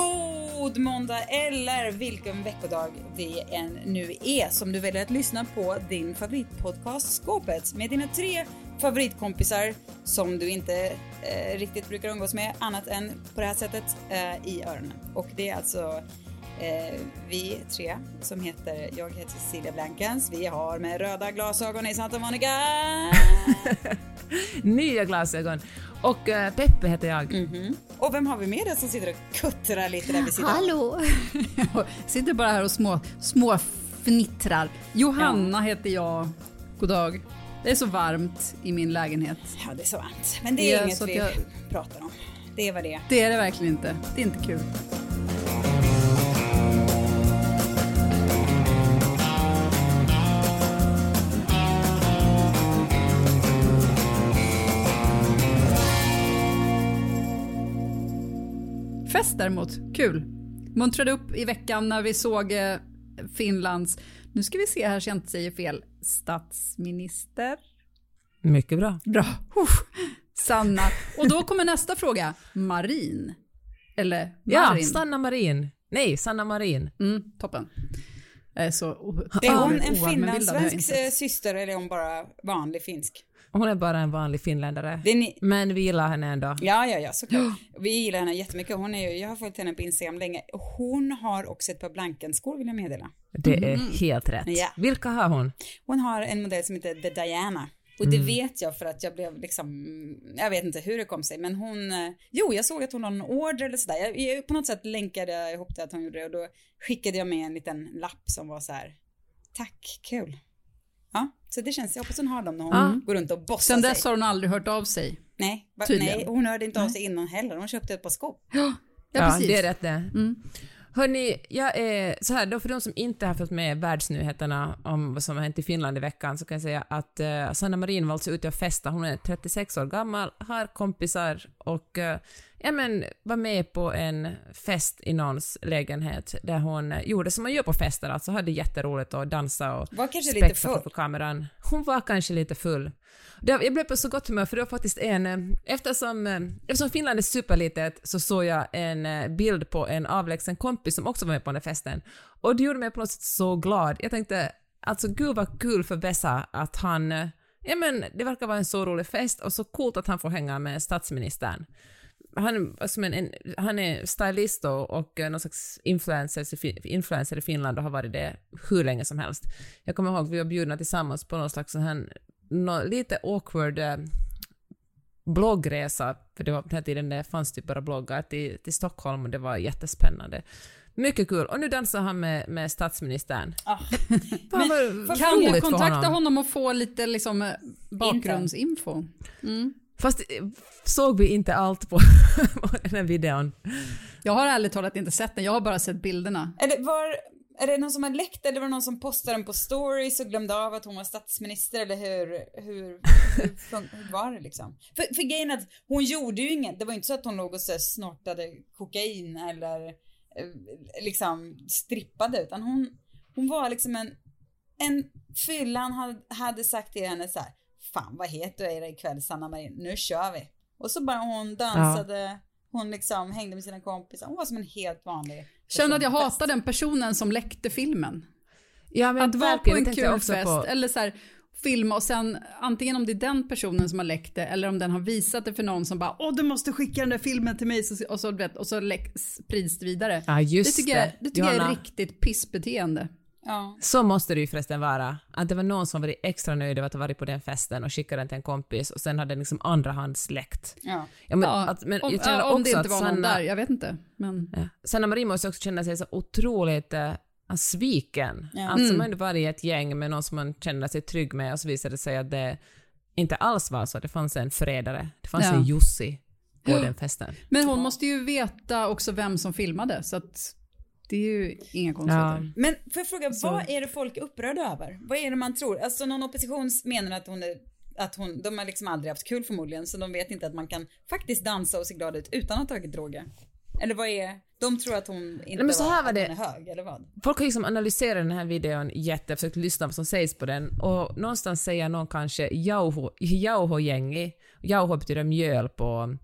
God måndag eller vilken veckodag det än nu är som du väljer att lyssna på din favoritpodcast Skåpet med dina tre favoritkompisar som du inte eh, riktigt brukar umgås med annat än på det här sättet eh, i öronen. Och det är alltså eh, vi tre som heter, jag heter Cecilia Blankens, vi har med röda glasögon i Santa Monica. Nya glasögon. Och uh, Peppe heter jag. Mm -hmm. Och vem har vi med oss som sitter och kuttrar lite där vid sidan Hallå! jag sitter bara här och små, små fnittrar. Johanna ja. heter jag. God dag. Det är så varmt i min lägenhet. Ja, det är så varmt. Men det är, det är inget vi jag... pratar om. Det är vad det är. Det är det verkligen inte. Det är inte kul. Fest däremot, kul. Muntrade upp i veckan när vi såg eh, Finlands, nu ska vi se här så jag inte säger fel, statsminister. Mycket bra. Bra. Sanna. Och då kommer nästa fråga. Marin. Eller Marin. Ja, Sanna Marin. Nej, Sanna Marin. Mm, toppen. är så är hon en finlandssvensk eh, syster eller är hon bara vanlig finsk? Hon är bara en vanlig finländare. Ni... Men vi gillar henne ändå. Ja, ja, ja, såklart. Vi gillar henne jättemycket. Hon är ju, jag har följt henne på Instagram länge. Hon har också ett par Blankenskor vill jag meddela. Det är mm. helt rätt. Ja. Vilka har hon? Hon har en modell som heter The Diana. Och det mm. vet jag för att jag blev liksom, jag vet inte hur det kom sig, men hon, eh, jo jag såg att hon har en order eller sådär. Jag, jag, på något sätt länkade jag ihop det att hon gjorde det och då skickade jag med en liten lapp som var så här, tack, kul. Ja, så det känns, jag hoppas hon har dem när hon ja. går runt och bossar sig. Sen dess har hon aldrig hört av sig. Nej, nej hon hörde inte av sig innan heller. Hon köpte ett par skor. Ja, ja, ja det är rätt det. Mm. Hörni, jag är så här då för de som inte har följt med världsnyheterna om vad som har hänt i Finland i veckan så kan jag säga att uh, Sanna Marin var alltså ute och festa. Hon är 36 år gammal, har kompisar och uh, ja men var med på en fest i någons lägenhet där hon uh, gjorde som man gör på fester, alltså hade jätteroligt och dansa och var kanske lite full. på kameran. Hon var kanske lite full. Jag blev på så gott humör för det var faktiskt en, eh, eftersom, eh, eftersom Finland är superlitet så såg jag en eh, bild på en avlägsen kompis som också var med på den festen. Och det gjorde mig på något sätt så glad. Jag tänkte, alltså gud vad kul för Vesa att han, ja men det verkar vara en så rolig fest och så coolt att han får hänga med statsministern. Han, alltså, en, en, han är stylist och, och någon slags influencer, influencer i Finland och har varit det hur länge som helst. Jag kommer ihåg att vi var bjudna tillsammans på någon slags sån här no, lite awkward eh, bloggresa, för det var på den här tiden det fanns typ bara bloggar, till, till Stockholm och det var jättespännande. Mycket kul. Och nu dansar han med, med statsministern. Ah. Men, kan du kontakta honom. honom. och få lite liksom, eh, bakgrundsinfo? Mm. Fast eh, såg vi inte allt på, den här videon? Jag har ärligt talat inte sett den, jag har bara sett bilderna. Eller var, är det någon som har läckt eller var det någon som postade den på stories och glömde av att hon var statsminister eller hur, hur, hur, hur var det liksom? För, för grejen att hon gjorde ju inget, det var ju inte så att hon låg och så snortade kokain eller eh, liksom strippade utan hon, hon var liksom en, en fyllan hade, hade sagt till henne så här, fan vad het du är ikväll Sanna Marin, nu kör vi. Och så bara hon dansade, ja. hon liksom hängde med sina kompisar, hon var som en helt vanlig Känner att jag hatar den personen som läckte filmen. Ja, men att vara på en kul fest på... eller så här, filma och sen antingen om det är den personen som har läckt det eller om den har visat det för någon som bara åh du måste skicka den där filmen till mig och så, vet, och så läck, sprids det vidare. Ja, just det tycker, det. Jag, det tycker jag är riktigt pissbeteende. Ja. Så måste det ju förresten vara. Att det var någon som var extra nöjd över att ha varit på den festen och skickat den till en kompis och sen hade den liksom andrahandsläckt. Ja. Ja, men, ja, att, men om, jag ja, om det inte var Sanna, någon där, jag vet inte. Men... Ja. Sanna Marie måste också känna sig så otroligt uh, sviken. Ja. Alltså mm. man varit i ett gäng med någon som man känner sig trygg med och så visade det sig att det inte alls var så. Det fanns en förrädare. Det fanns ja. en Jussi på den festen. Men hon måste ju veta också vem som filmade så att det är ju inga konstigheter. Ja. Men för jag fråga, så. vad är det folk är upprörda över? Vad är det man tror? Alltså någon opposition menar att hon är att hon, de har liksom aldrig haft kul förmodligen så de vet inte att man kan faktiskt dansa och se glad ut utan att ha tagit droger. Eller vad är, de tror att hon inte Nej, så här var, det. är hög eller vad? Folk har liksom analyserat den här videon jätte, försökt lyssna på vad som sägs på den och någonstans säger någon kanske jauho, jauho-gängi, jauho betyder mjöl på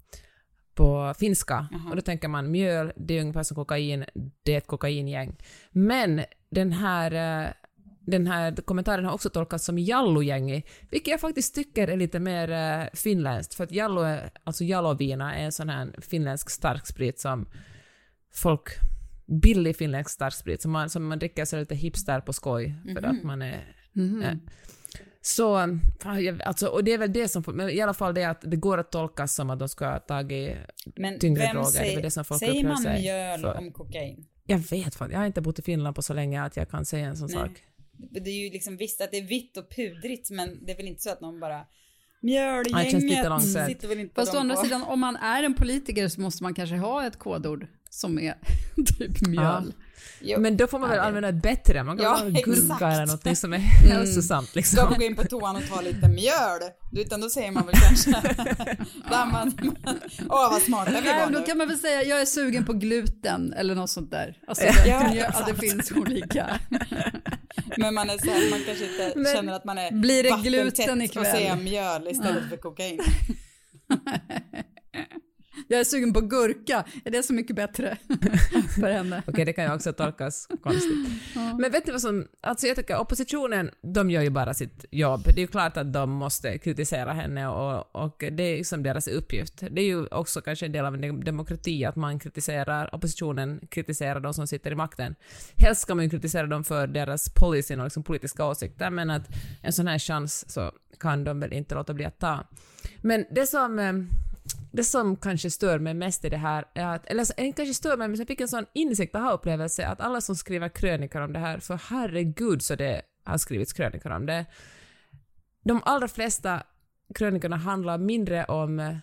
på finska. Aha. Och då tänker man mjöl, det är ungefär som kokain, det är ett kokaingäng. Men den här, eh, den här kommentaren har också tolkats som jallogängi, vilket jag faktiskt tycker är lite mer äh, finländskt, för att jallo, alltså jalovina är en sån här finländsk starksprit som folk billig finländsk starksprit som man, som man dricker så lite hipster på skoj för mm -hmm. att man är... Mm -hmm. Så, alltså, och det är väl det som, men i alla fall det att det går att tolkas som att de ska ha tagit men tyngre droger. Säger, det är det som folk säger man mjöl för. om kokain? Jag vet fan, jag har inte bott i Finland på så länge att jag kan säga en sån Nej. sak. Det är ju liksom visst att det är vitt och pudrigt, men det är väl inte så att någon bara Mjölgänget sitter väl inte Fast å andra sidan, om man är en politiker så måste man kanske ha ett kodord som är typ mjöl. Ja. Men då får man väl använda ett bättre, man kan ja, ha gurka eller något som är mm. hälsosamt. Liksom. Ska man gå in på toan och ta lite mjöl? Utan då säger man väl kanske, där man, åh vad smarta vi var nu. Då kan man väl säga, jag är sugen på gluten eller något sånt där. Alltså, det, ja, ja, det finns olika. Men man är så här, man kanske inte Men, känner att man är blir det gluten ikväll? och säger mjöl istället för kokain. Jag är sugen på gurka, är det så mycket bättre för henne? Okej, okay, det kan ju också tolkas konstigt. Ja. Men vet du vad som, alltså jag tycker oppositionen, de gör ju bara sitt jobb. Det är ju klart att de måste kritisera henne och, och det är liksom deras uppgift. Det är ju också kanske en del av en demokrati att man kritiserar, oppositionen kritiserar de som sitter i makten. Helst ska man ju kritisera dem för deras policy och liksom politiska åsikter, men att en sån här chans så kan de väl inte låta bli att ta. Men det som eh, det som kanske stör mig mest i det här är att, eller alltså, inte kanske stör mig, men jag fick en sån insikt och upplevelse att alla som skriver krönikor om det här, för herregud så det har skrivits krönikor om det, de allra flesta krönikorna handlar mindre om eh,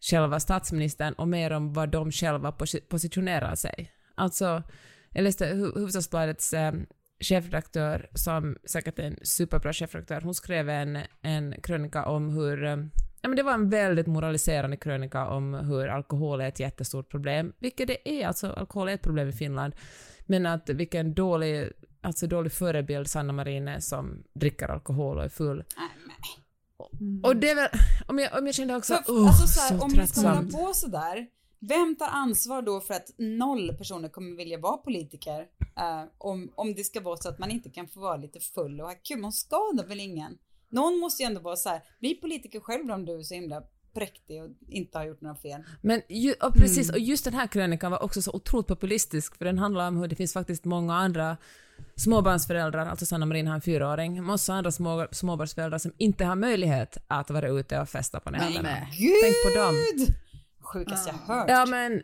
själva statsministern och mer om vad de själva positionerar sig. Alltså, jag läste Hufvudstadsbladets eh, chefredaktör, som säkert är en superbra chefredaktör, hon skrev en, en krönika om hur eh, Ja, men det var en väldigt moraliserande krönika om hur alkohol är ett jättestort problem, vilket det är. Alltså, alkohol är ett problem i Finland. Men att vilken dålig, alltså dålig förebild Sanna Marin är som dricker alkohol och är full. Mm. Och det är väl, om jag, om jag kände också, för, oh, alltså så, här, så Om vi ska hålla på sådär, vem tar ansvar då för att noll personer kommer vilja vara politiker? Uh, om, om det ska vara så att man inte kan få vara lite full och ha kul, man skadar väl ingen? Någon måste ju ändå vara så här, bli politiker själv om du är så himla präktig och inte har gjort några fel. Men ju, och precis, mm. och just den här krönikan var också så otroligt populistisk, för den handlar om hur det finns faktiskt många andra småbarnsföräldrar, alltså Sanna Marin har en fyraåring, massa andra små, småbarnsföräldrar som inte har möjlighet att vara ute och festa på nätterna. Tänk på dem. Sjukaste jag hört. Ja men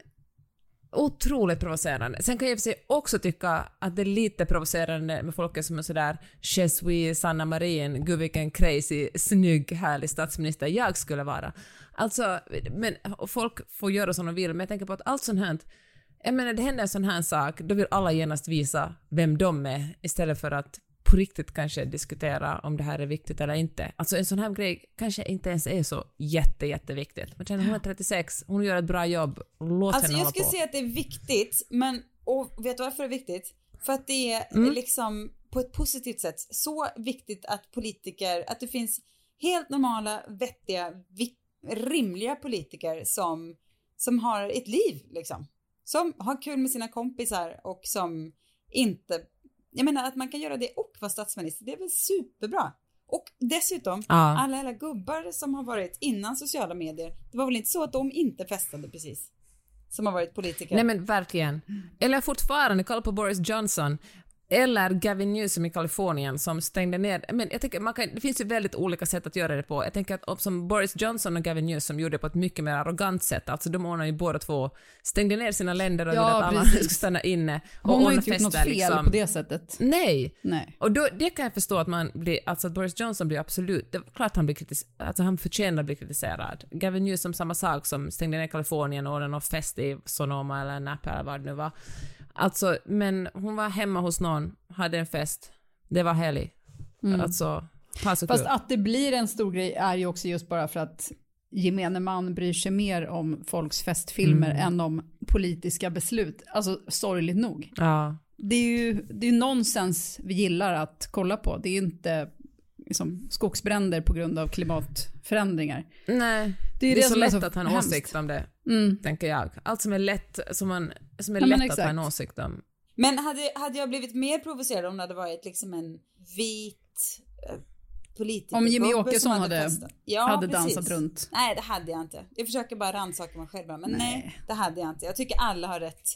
otroligt provocerande. Sen kan jag i och för sig också tycka att det är lite provocerande med folk som är sådär “Je suis Sanna Marin, gud vilken crazy, snygg, härlig statsminister jag skulle vara”. Alltså, men folk får göra som de vill, men jag tänker på att allt sånt här jag menar, det händer en sån här sak, då vill alla genast visa vem de är istället för att på riktigt kanske diskutera om det här är viktigt eller inte. Alltså en sån här grej kanske inte ens är så jätte, jätteviktigt. Man känner hon är 36, hon gör ett bra jobb, låt alltså, henne jag skulle säga att det är viktigt, men och vet du varför det är viktigt? För att det är mm. liksom på ett positivt sätt så viktigt att politiker, att det finns helt normala, vettiga, rimliga politiker som, som har ett liv liksom. Som har kul med sina kompisar och som inte jag menar att man kan göra det och vara statsminister, det är väl superbra. Och dessutom, ja. alla alla gubbar som har varit innan sociala medier, det var väl inte så att de inte festade precis? Som har varit politiker. Nej men verkligen. Eller fortfarande, kolla på Boris Johnson. Eller Gavin Newsom i Kalifornien som stängde ner, men jag tänker, man kan, det finns ju väldigt olika sätt att göra det på. Jag tänker att som Boris Johnson och Gavin Newsom gjorde det på ett mycket mer arrogant sätt, alltså de ordnade ju båda två, stängde ner sina länder och ja, ville att alla skulle stanna inne och Hon har inte gjort något fel liksom. på det sättet. Nej. Nej. Och då, det kan jag förstå att man blir, alltså att Boris Johnson blir absolut, det är klart han blir kritiserad, alltså han förtjänar att bli kritiserad. Gavin Newsom samma sak som stängde ner Kalifornien och ordnade någon fest i Sonoma eller Napa eller vad det nu var. Alltså, men hon var hemma hos någon, hade en fest, det var helg. Mm. Alltså, Fast att det blir en stor grej är ju också just bara för att gemene man bryr sig mer om folks festfilmer mm. än om politiska beslut. Alltså sorgligt nog. Ja. Det är ju det är nonsens vi gillar att kolla på. Det är inte liksom, skogsbränder på grund av klimatförändringar. Nej, det är, det, det är så lätt så att han åsikt om det. mm. tänker jag. Allt som är lätt, som, man, som är ja, lätt att ha en åsikt om. Men hade, hade jag blivit mer provocerad om det hade varit liksom en vit eh, politiker Om Jimmy Åkesson hade, hade, ja, hade dansat runt? Nej, det hade jag inte. Jag försöker bara rannsaka mig själv. Men nej. nej, det hade jag inte. Jag tycker alla har rätt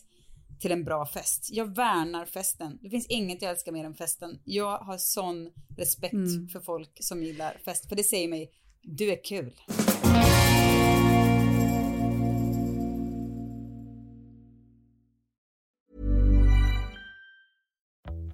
till en bra fest. Jag värnar festen. Det finns inget jag älskar mer än festen. Jag har sån respekt mm. för folk som gillar fest. För det säger mig, du är kul.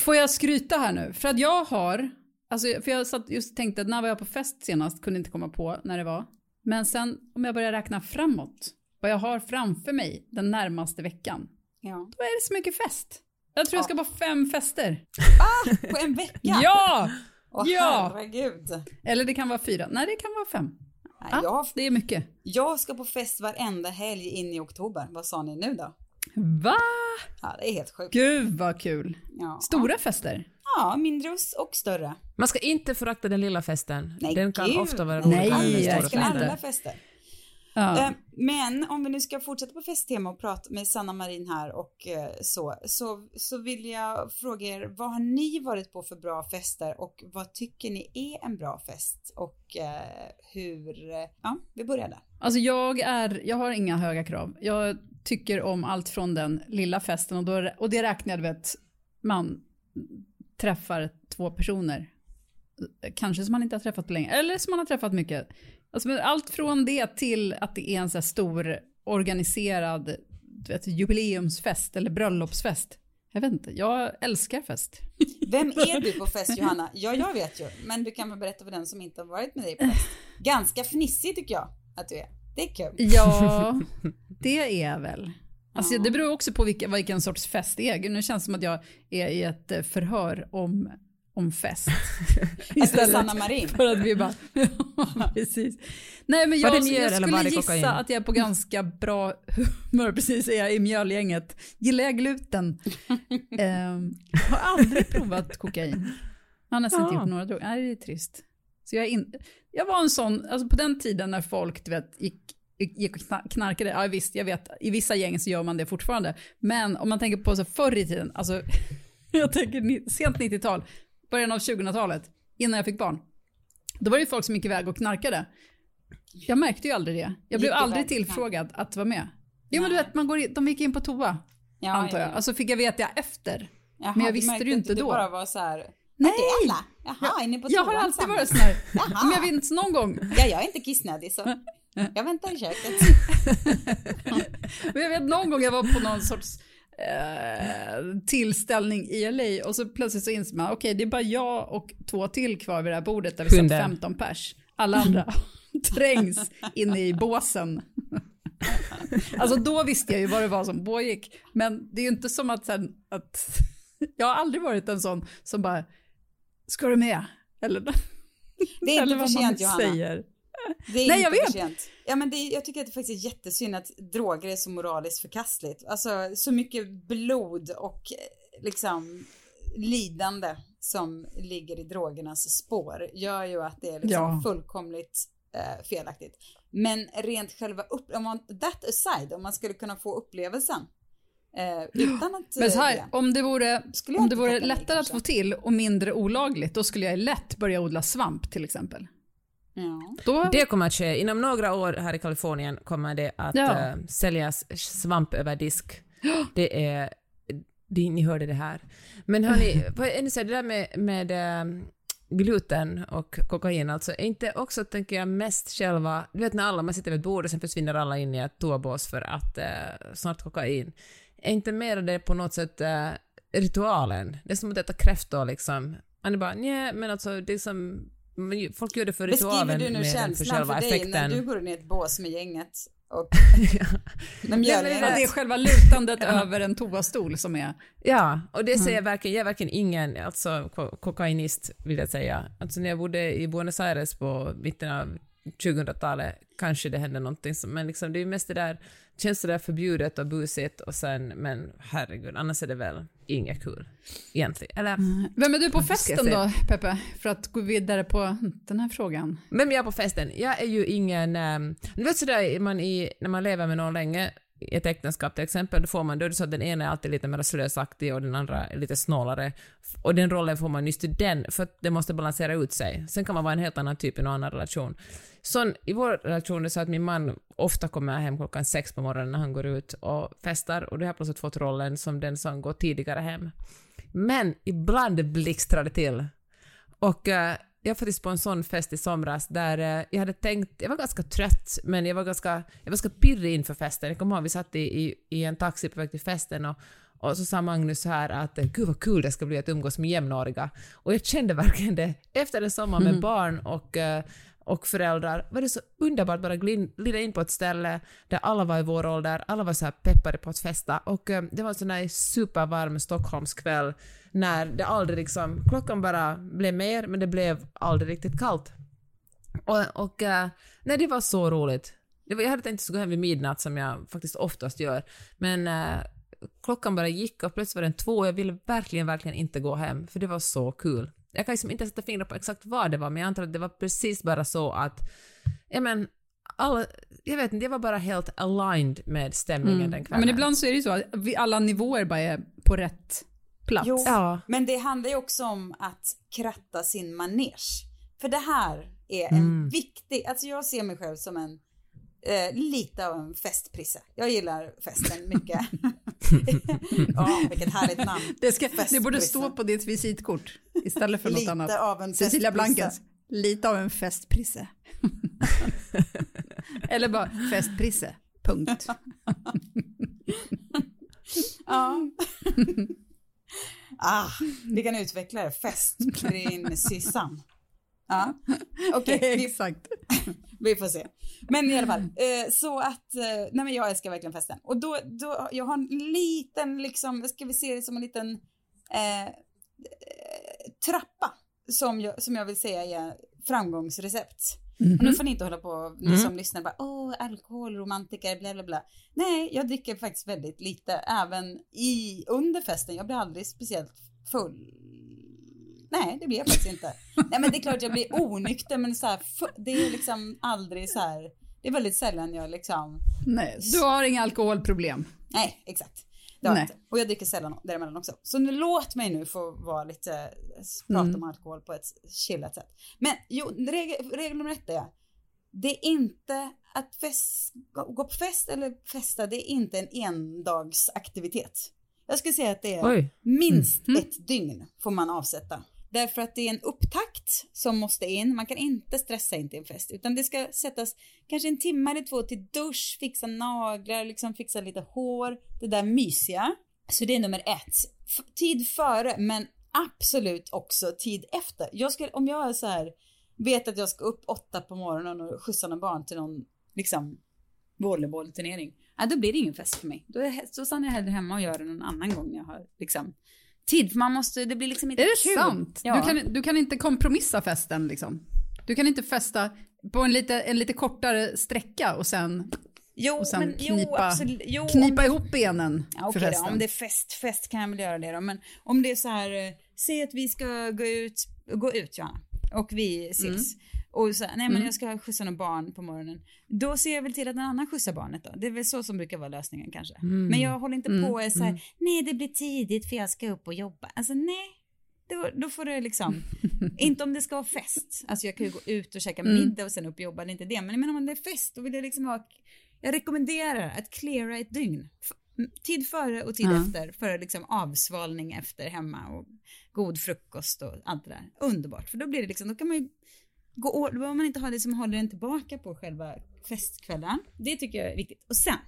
Får jag skryta här nu? För att jag har, alltså, för jag satt just tänkte att när var jag på fest senast, kunde inte komma på när det var. Men sen om jag börjar räkna framåt, vad jag har framför mig den närmaste veckan, ja. då är det så mycket fest. Jag tror ja. jag ska på fem fester. Ah, på en vecka? ja! Åh ja. herregud. Eller det kan vara fyra. Nej, det kan vara fem. Nej, ah, jag, det är mycket. Jag ska på fest varenda helg in i oktober. Vad sa ni nu då? Va? Ja, det är helt sjukt. Gud vad kul. Ja. Stora fester? Ja, mindre och större. Man ska inte förakta den lilla festen. Nej, den kan gud. ofta vara roligare än den stora festen. alla fester. Ja. Eh, men om vi nu ska fortsätta på festtema och prata med Sanna Marin här och eh, så, så, så vill jag fråga er, vad har ni varit på för bra fester och vad tycker ni är en bra fest och eh, hur, ja, vi börjar där. Alltså jag är, jag har inga höga krav. Jag tycker om allt från den lilla festen och, då, och det räknar jag, vet, man träffar två personer. Kanske som man inte har träffat på länge, eller som man har träffat mycket. Alltså, allt från det till att det är en så stor organiserad vet, jubileumsfest eller bröllopsfest. Jag vet inte, jag älskar fest. Vem är du på fest Johanna? Ja, jag vet ju, men du kan väl berätta för den som inte har varit med dig på fest. Ganska fnissig tycker jag att du är. Det är kul. Ja, det är väl. Alltså. Det beror också på vilka, vilken sorts fest det är. Nu känns det som att jag är i ett eh, förhör om, om fest. Istället Sanna Marin. för att vi bara... precis. Nej men jag, mjöl, jag skulle gissa kokain? att jag är på ganska bra humör. Precis, är jag i mjölgänget. Gillar jag gluten? um, har aldrig provat kokain. Jag har nästan inte gjort några droger. Nej, det är trist. Så jag, in, jag var en sån, alltså på den tiden när folk du vet, gick, gick och knarkade, ja visst, jag vet, i vissa gäng så gör man det fortfarande. Men om man tänker på så förr i tiden, alltså jag tänker sent 90-tal, början av 2000-talet, innan jag fick barn. Då var det ju folk som gick iväg och knarkade. Jag märkte ju aldrig det. Jag blev aldrig tillfrågad att vara med. Jo men du vet, man går in, de gick in på toa, ja, antar jag. Ja, ja. Alltså fick jag veta efter. Jaha, men jag visste det ju inte då. Du bara var så här, Nej! Alla. Jaha, är ni på Jag har alltid varit sån här, om jag vinns någon gång. Ja, jag är inte kissnödig så jag väntar i köket. Men jag vet någon gång jag var på någon sorts eh, tillställning i LA och så plötsligt så inser man, okej okay, det är bara jag och två till kvar vid det här bordet där vi satt 15 pers. Alla andra trängs inne i båsen. alltså då visste jag ju vad det var som pågick. Men det är ju inte som att, sen, att jag har aldrig varit en sån som bara, ska du med? Eller, det är inte för sent Johanna. Säger. Det är Nej, jag vet. Sent. Ja, men det, jag tycker att det faktiskt är jättesynd att droger är så moraliskt förkastligt. Alltså så mycket blod och liksom lidande som ligger i drogernas spår gör ju att det är liksom ja. fullkomligt eh, felaktigt. Men rent själva upp, om man, that aside, om man skulle kunna få upplevelsen Eh, utan att... Men här, det, om det vore, om det vore lättare att få till och mindre olagligt, då skulle jag lätt börja odla svamp till exempel. Ja. Då... Det kommer att ske. Inom några år här i Kalifornien kommer det att ja. äh, säljas svamp över disk. Det är... Det, ni hörde det här. Men hörni, det där med, med äh, gluten och kokain, alltså är inte också, tänker jag, mest själva... Du vet när alla, man sitter vid ett bord och sen försvinner alla in i ett toabås för att äh, snart kokain är inte mer det på något sätt äh, ritualen? Det är som att äta kräftor liksom. Man är bara, nej, men alltså det är som folk gör det för ritualen Beskriver du nu känslan för dig effekten. när du går in i ett bås med gänget och de gör det det? är själva lutandet över en toastol som är... Ja, och det säger verkligen, jag är verkligen ingen alltså, ko- kokainist vill jag säga. Alltså när jag bodde i Buenos Aires på mitten av 2000-talet kanske det hände någonting men liksom det är mest det där, känns det där förbjudet och busigt och sen, men herregud, annars är det väl inget kul egentligen. Eller, Vem är du på festen då, Peppe? För att gå vidare på den här frågan. Vem är jag på festen? Jag är ju ingen... Um, du vet sådär, man i, när man lever med någon länge, ett äktenskap till exempel, då får man, då är det så att den ena är alltid lite mer slösaktig och den andra är lite snålare. Och den rollen får man just i den, för att det måste balansera ut sig. Sen kan man vara en helt annan typ i någon annan relation. Så i vår relation är det så att min man ofta kommer hem klockan sex på morgonen när han går ut och festar och då har jag plötsligt fått rollen som den som går tidigare hem. Men ibland blixtrar det till. Och eh, jag var faktiskt på en sån fest i somras där eh, jag hade tänkt, jag var ganska trött men jag var ganska, jag var ganska pirrig inför festen. Jag kommer ihåg vi satt i, i, i en taxi på väg till festen och, och så sa Magnus så här att eh, gud vad kul det ska bli att umgås med jämnåriga. Och jag kände verkligen det. Efter en sommar med barn och eh, och föräldrar var det så underbart bara glida in på ett ställe där alla var i vår ålder, alla var så här peppade på att festa och eh, det var en sån där supervarm Stockholmskväll när det aldrig liksom, klockan bara blev mer men det blev aldrig riktigt kallt. Och, och eh, nej, det var så roligt. Det var, jag hade tänkt att jag skulle gå hem vid midnatt som jag faktiskt oftast gör, men eh, klockan bara gick och plötsligt var den två och jag ville verkligen, verkligen inte gå hem för det var så kul. Jag kan liksom inte sätta fingret på exakt vad det var, men jag antar att det var precis bara så att, ja men, alla, jag vet inte, jag var bara helt aligned med stämningen den Ja, kvällen. men ibland så är det ju så att vi alla nivåer bara är på rätt plats. Jo, Ja. men det handlar ju också om att kratta sin manege. För det här är en Mm. viktig, alltså jag ser mig själv som en eh, lite av en festprisse. Jag gillar festen mycket. ja, vilket härligt namn. Det, ska, det borde stå på ditt visitkort istället för något Lite annat. av en Cecilia. Blankens, lite av en festprisse. Eller bara festprisse, punkt. Ja. ah, vi kan utveckla det. Festprinsessan. Ja, okej. vi, Exakt. Vi får se. Men i alla fall, eh, så att, eh, nej men jag älskar verkligen festen. Och då, då, jag har en liten, liksom, ska vi se det som en liten eh, eh, trappa som jag, som jag vill säga är framgångsrecept. Och nu får ni inte hålla på, ni som lyssnar bara, åh, alkoholromantiker, bla bla bla. Nej, jag dricker faktiskt väldigt lite, även i, under festen. Jag blir aldrig speciellt full. Nej, det blir jag faktiskt inte. Nej, men det är klart jag blir onykter, men så här, det är liksom aldrig så här, det är väldigt sällan jag liksom, Nej, du har inga alkoholproblem. nej, exakt. Det har jag Nej. inte. Och jag dricker sällan däremellan också. Så nu, låt mig nu få vara lite, prata Mm. om alkohol på ett chillat sätt. Men jo, regel, regel nummer ett är, det är inte att fest, gå på fest eller festa, det är inte en endagsaktivitet. Jag skulle säga att det är Oj. minst ett dygn får man avsätta. Därför att det är en upptakt som måste in. Man kan inte stressa in till en fest, utan det ska sättas kanske en timme eller två till dusch, fixa naglar, liksom fixa lite hår, det där mysiga. Så det är nummer ett. F- tid före, men absolut också tid efter. Jag skulle, om jag är så här, vet att jag ska upp åtta på morgonen och skjutsa några barn till någon, liksom, volleybollturnering. Ja, då blir det ingen fest för mig. Då, är, då stannar jag hellre hemma och gör det någon annan gång när jag har liksom tid. För man måste, det blir liksom inte Är det kul. sant? Ja. Du, kan, du kan inte kompromissa festen liksom? Du kan inte festa på en lite, en lite kortare sträcka och sen jo, och sen men, jo, knipa- absolut. Jo, knipa om, ihop benen ja, för okej då, festen? om det är fest, fest kan jag väl göra det då. Men om det är så här, eh, säg att vi ska gå ut, gå ut Johanna, och vi ses. Mm. Och så, nej men jag ska skjutsa några barn på morgonen. Då ser jag väl till att någon annan skjutsar barnet då. Det är väl så som brukar vara lösningen kanske. Men jag håller inte på och så här, nej det blir tidigt för jag ska upp och jobba. Alltså nej, då, då får det liksom, inte om det ska vara fest. Alltså jag kan ju gå ut och käka middag och sen upp och jobba, det är inte det. Men jag menar om det är fest, då vill jag liksom ha, jag rekommenderar att cleara ett dygn. Tid före och tid Ja. efter för liksom avsvalning efter hemma och god frukost och allt det där. Underbart, för då blir det liksom, då kan man ju gå, då behöver man inte ha det som håller en tillbaka på själva festkvällen. Det tycker jag är viktigt. Och sen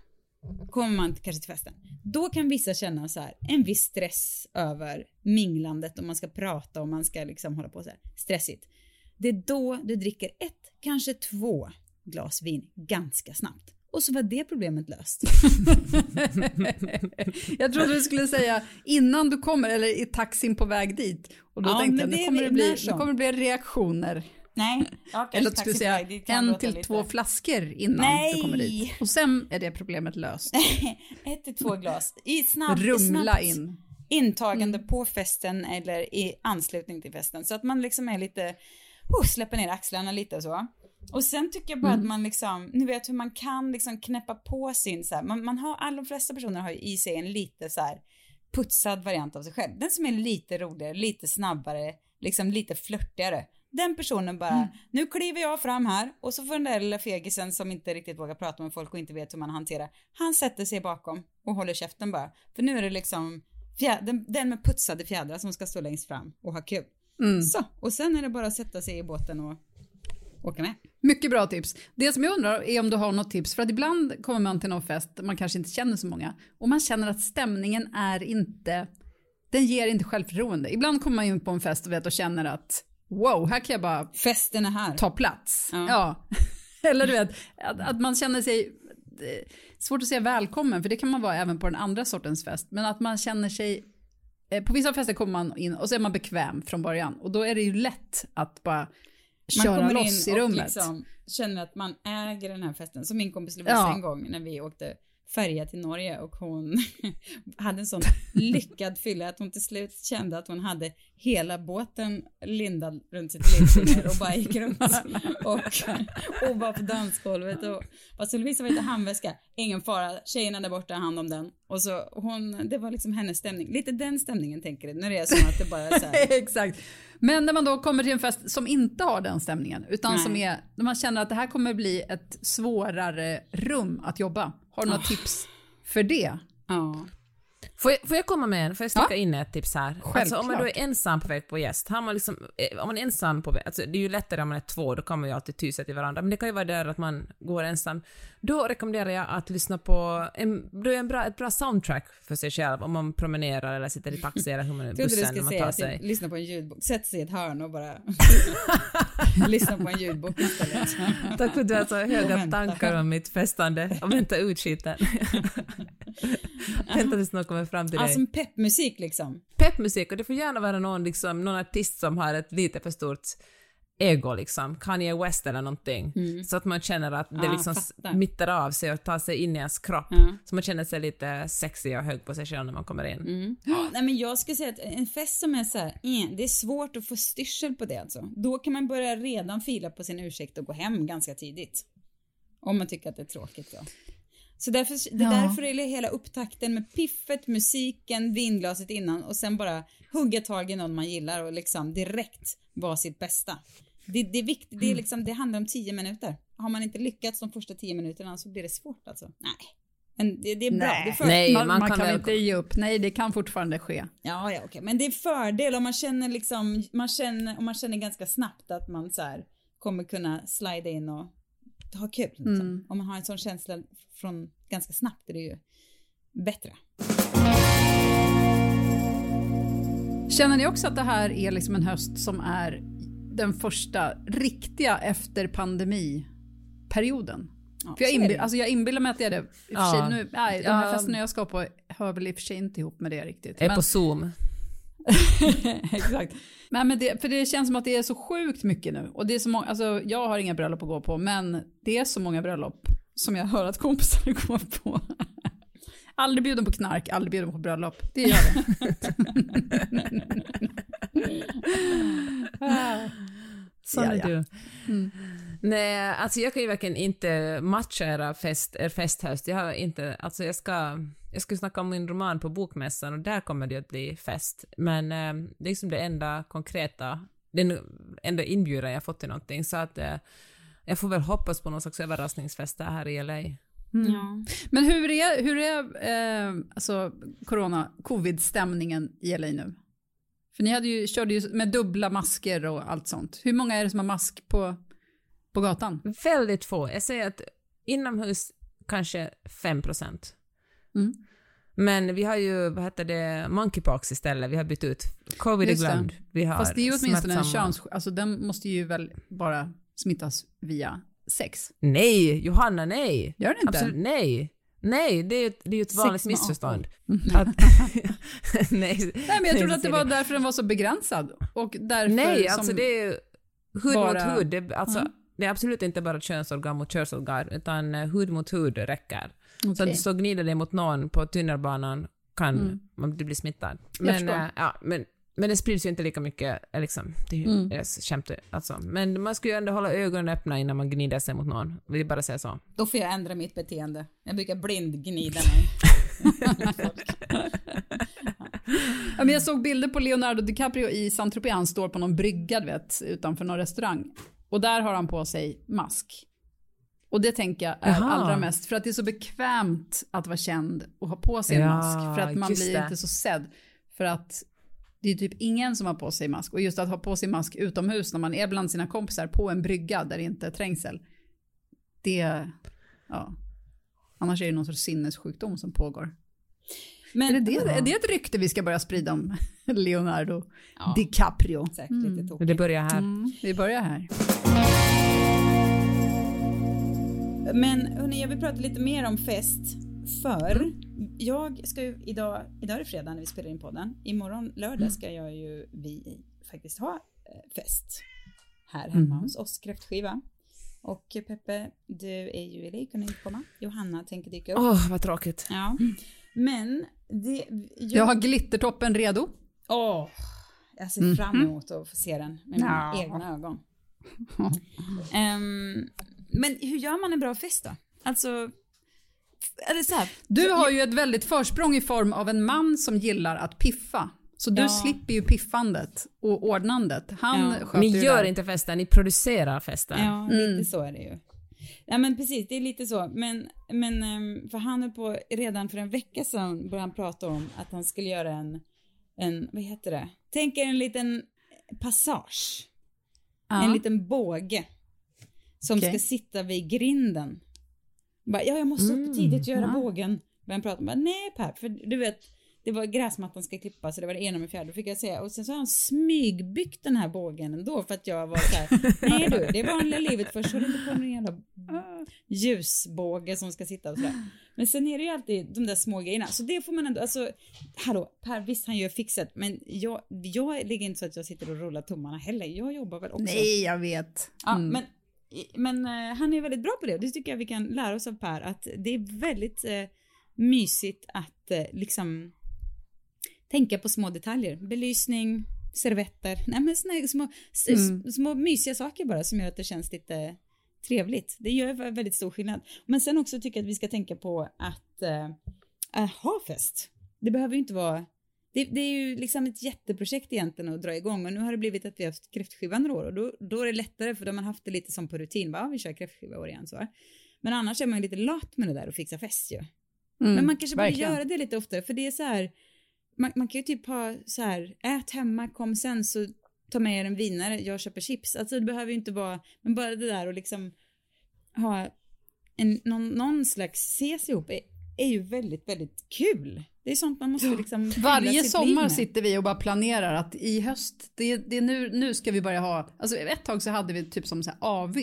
kommer man kanske till festen. Då kan vissa känna så här en viss stress över minglandet om man ska prata och man ska liksom hålla på så här stressigt. Det är då du dricker ett, kanske två glas vin ganska snabbt. Och så var det problemet löst. jag trodde du skulle säga innan du kommer eller i taxin på väg dit. Och då ja, tänkte jag nu kommer det, bli, nu kommer det bli reaktioner. Nej. Ja, Eller att du skulle säga en till lite. två flaskor innan Nej. du kommer dit. Och sen är det problemet löst. Ett till två glas. I snabb, Rumla snabbt in. intagande mm. på festen eller i anslutning till festen. Så att man liksom är lite, oh, släpper ner axlarna lite och så. Och sen tycker jag bara mm. att man liksom, ni vet hur man kan liksom knäppa på sin så här, man, man har, alla de flesta personer har ju i sig en lite så här putsad variant av sig själv. Den som är lite roligare, lite snabbare, liksom lite flörtigare. Den personen bara, mm. nu kliver jag fram här och så får den där lilla fegisen som inte riktigt vågar prata med folk och inte vet hur man hanterar, han sätter sig bakom och håller käften bara. För nu är det liksom den, den med putsade fjädrar som ska stå längst fram och ha kul. Mm. Så, och sen är det bara att sätta sig i båten och åka med. Mycket bra tips. Det som jag undrar är om du har något tips, för att ibland kommer man till någon fest, man kanske inte känner så många, och man känner att stämningen är inte, den ger inte självförtroende. Ibland kommer man in på en fest och, vet, och känner att wow, här kan jag bara Festen är här. ta plats. Ja. ja. Eller du vet, att, att man känner sig, svårt att säga välkommen, för det kan man vara även på den andra sortens fest, men att man känner sig eh, på vissa fester kommer man in och så är man bekväm från början och då är det ju lätt att bara köra loss i rummet. Liksom känner att man äger den här festen. Som min kompis Lovisa ja. en gång när vi åkte färja till Norge och hon hade en sån lyckad fylla att hon till slut kände att hon hade hela båten lindad runt sitt lillfinger och bara gick runt och, och var på dansgolvet och fast Lovisa var lite handväska, ingen fara, tjejerna där borta hand om den och så hon, det var liksom hennes stämning, lite den stämningen tänker du, när det är som att det bara är så här. Exakt. Men när man då kommer till en fest som inte har den stämningen utan Nej. som är, när man känner att det här kommer bli ett svårare rum att jobba har du några oh. tips för det? Ja. Får jag, får jag komma med en? Får jag sticka ja? in ett tips här? Alltså om man då är ensam på väg på gäst, har man liksom, eh, om man är ensam på väg, alltså det är ju lättare om man är två, då kan man ju alltid tysa till varandra, men det kan ju vara där att man går ensam. Då rekommenderar jag att lyssna på en, då är en bra, ett bra soundtrack för sig själv om man promenerar eller sitter i taxi eller hur man är bussen när man tar sig. Typ, lyssna på en ljudbok, sätt sig i ett hörn och bara lyssna på en ljudbok istället. Tack för att du har så höga tankar om mitt festande och vänta ut skiten. Vänta tills någon kommer fram till dig. Alltså peppmusik liksom. Peppmusik och det får gärna vara någon, liksom, någon artist som har ett lite för stort ego liksom, Kanye West eller någonting. Mm. Så att man känner att det liksom mittar av sig och tar sig in i ens kropp. Mm. Så man känner sig lite sexig och hög på sig själv när man kommer in. Mm. Nej men jag skulle säga att en fest som är så här, eh, det är svårt att få styrsel på det alltså. Då kan man börja redan fila på sin ursäkt och gå hem ganska tidigt. Om man tycker att det är tråkigt då. Så därför, det är ja. därför är hela upptakten med piffet, musiken, vinglaset innan och sen bara hugga tag i någon man gillar och liksom direkt vara sitt bästa. Det, det är viktigt, det, är mm. liksom, det handlar om tio minuter. Har man inte lyckats de första tio minuterna så blir det svårt alltså. Nej. Men det, det är bra. Nej, det är för... Nej man, man, man, kan, kan inte ge upp. Nej, det kan fortfarande ske. Ja, ja, okej. Men det är fördel om man känner liksom, man känner, om man känner ganska snabbt att man så här kommer kunna slida in och ha kul. Liksom. Mm. Om man har en sån känsla från ganska snabbt är det ju bättre. Känner ni också att det här är liksom en höst som är den första riktiga efter pandemiperioden? Ja, för jag, inbill, alltså jag inbillar mig att det är det. I ja. sig, nu, nej, de här ja. festerna jag ska på hör väl i och för sig inte ihop med det riktigt. Är men... på zoom. Exakt. Nej, men det, för det känns som att det är så sjukt mycket nu. Och det är så många, alltså, jag har inga bröllop att gå på, men det är så många bröllop som jag hör att kompisar går på. Aldrig bjuden på knark, aldrig bjuden på bröllop. Det gör det. Sån är du. Mm. Nej, alltså jag kan ju verkligen inte matcha era fest, er festhöst. Jag har inte, alltså jag ska, jag ska snacka om min roman på Bokmässan och där kommer det att bli fest. Men eh, det är liksom det enda konkreta, den enda inbjudan jag fått till någonting. Så att eh, jag får väl hoppas på någon slags överraskningsfest här i LA. Mm. Ja. Men hur är, hur är eh, alltså corona, covid-stämningen i LA nu? För ni hade ju, körde ju med dubbla masker och allt sånt. Hur många är det som har mask på, på gatan? Väldigt få. Jag säger att inomhus kanske 5 procent. Mm. Men vi har ju, vad heter det, monkeypox istället. Vi har bytt ut. Covid Just det. glömd. Vi har Fast det är ju åtminstone en köns... Alltså den måste ju väl bara smittas via sex? Nej, Johanna, nej. Gör den inte? Absolut, nej. Nej, det är ju ett, det är ett vanligt missförstånd. apor. Att, nej, Nej men jag trodde att det var därför den var så begränsad. Och därför Nej, som... alltså det är hud bara- mot hud. Det, alltså, Mm. Det är absolut inte bara könsorgan mot könsorgan, utan eh, hud mot hud räcker. Okej. Så, så gnider det mot någon på tunnelbanan kan Mm. man bli smittad. Men, eh, ja, men, men det sprids ju inte lika mycket, eh, liksom. Det är ju Mm. skämt alltså. Men man ska ju ändå hålla ögonen öppna innan man gnider sig mot någon. Vill jag bara säga så. Då får jag ändra mitt beteende. Jag brukar blindgnida mig. Ja, men jag såg bilder på Leonardo DiCaprio i Saint-Tropez. Han står på någon brygga vet, utanför någon restaurang. Och där har han på sig mask. Och det tänker jag är Jaha. allra mest för att det är så bekvämt att vara känd och ha på sig en Ja, mask. För att man blir det. inte så sedd. För att det är typ ingen som har på sig mask. Och just att ha på sig mask utomhus när man är bland sina kompisar på en brygga där det inte är trängsel. Det, ja. Annars är det någon sorts sinnessjukdom som pågår. Men Är det, det, är det ett rykte vi ska börja sprida om Leonardo Ja. DiCaprio? Säkert Mm. tokigt. det börjar här. Mm, vi börjar här. Men hörni, jag vill prata lite mer om fest. För jag ska ju idag, idag är det fredag när vi spelar in podden. Imorgon lördag ska jag ju, vi faktiskt ha eh, fest. Här hemma hos oss, kräftskiva. Och Peppe, du är ju i LA, kunde inte komma. Johanna tänker dyka upp. Åh, vad tråkigt. Ja. Men det... Jag har glittertoppen redo. Åh, jag ser fram emot att få se den med mina Ja. egna ögon. Ehm, men hur gör man en bra fest då? Alltså, eller så här, Du har ju ett väldigt försprång i form av en man som gillar att piffa. Så du Ja. slipper ju piffandet och ordnandet. Han Ja. sköter Ni ju gör det. inte festen, ni producerar festen. Ja, lite så är det ju. Ja men precis, det är lite så. Men, men ehm, för han är på, redan för en vecka sedan började han prata om att han skulle göra en, en vad heter det? Tänk er en liten passage. Ja. En liten båge. Som Okej. ska sitta vid grinden. Bara, ja jag måste upp tidigt och göra ja. bågen. Började han prata om, bara, nej Per, för du vet, det var gräsmattan ska klippas så det var det ena med fjärde. Då fick jag säga, och sen så har han smygbyggt den här bågen ändå för att jag var så här, nej du, det är vanliga livet först så det inte på någon jävla ljusbåge som ska sitta och sådär. Men sen är det ju alltid de där små grejerna, så det får man ändå, alltså, hallå, Per, visst han gör fixet, men jag, jag ligger inte så att jag sitter och rullar tummarna heller, jag jobbar väl också. Nej, jag vet. Ja, Mm. men, men eh, han är väldigt bra på det och det tycker jag vi kan lära oss av Per att det är väldigt eh, mysigt att eh, liksom tänka på små detaljer. Belysning, servetter, nej men såna små, Mm. små mysiga saker bara som gör att det känns lite trevligt. Det gör väldigt stor skillnad. Men sen också tycker jag att vi ska tänka på att eh, ha fest. Det behöver ju inte vara det, det är ju liksom ett jätteprojekt egentligen att dra igång och nu har det blivit att vi har haft kräftskiva några år och då, då är det lättare för då har man haft det lite som på rutin, bara, ja, vi kör kräftskiva år igen så. Men annars är man ju lite lat med det där och fixa fest ju. Mm, Men man kanske borde göra det lite oftare för det är så här, man, man kan ju typ ha så här, ät hemma, kom sen så ta med er en vinare, jag köper chips. Alltså det behöver ju inte vara, men bara det där och liksom ha en, någon, någon slags ses ihop är, är ju väldigt, väldigt kul. Det är sånt man måste liksom Varje sommar sitter vi och bara planerar att i höst, det, det är nu, nu ska vi börja ha, alltså ett tag så hade vi typ som så här AV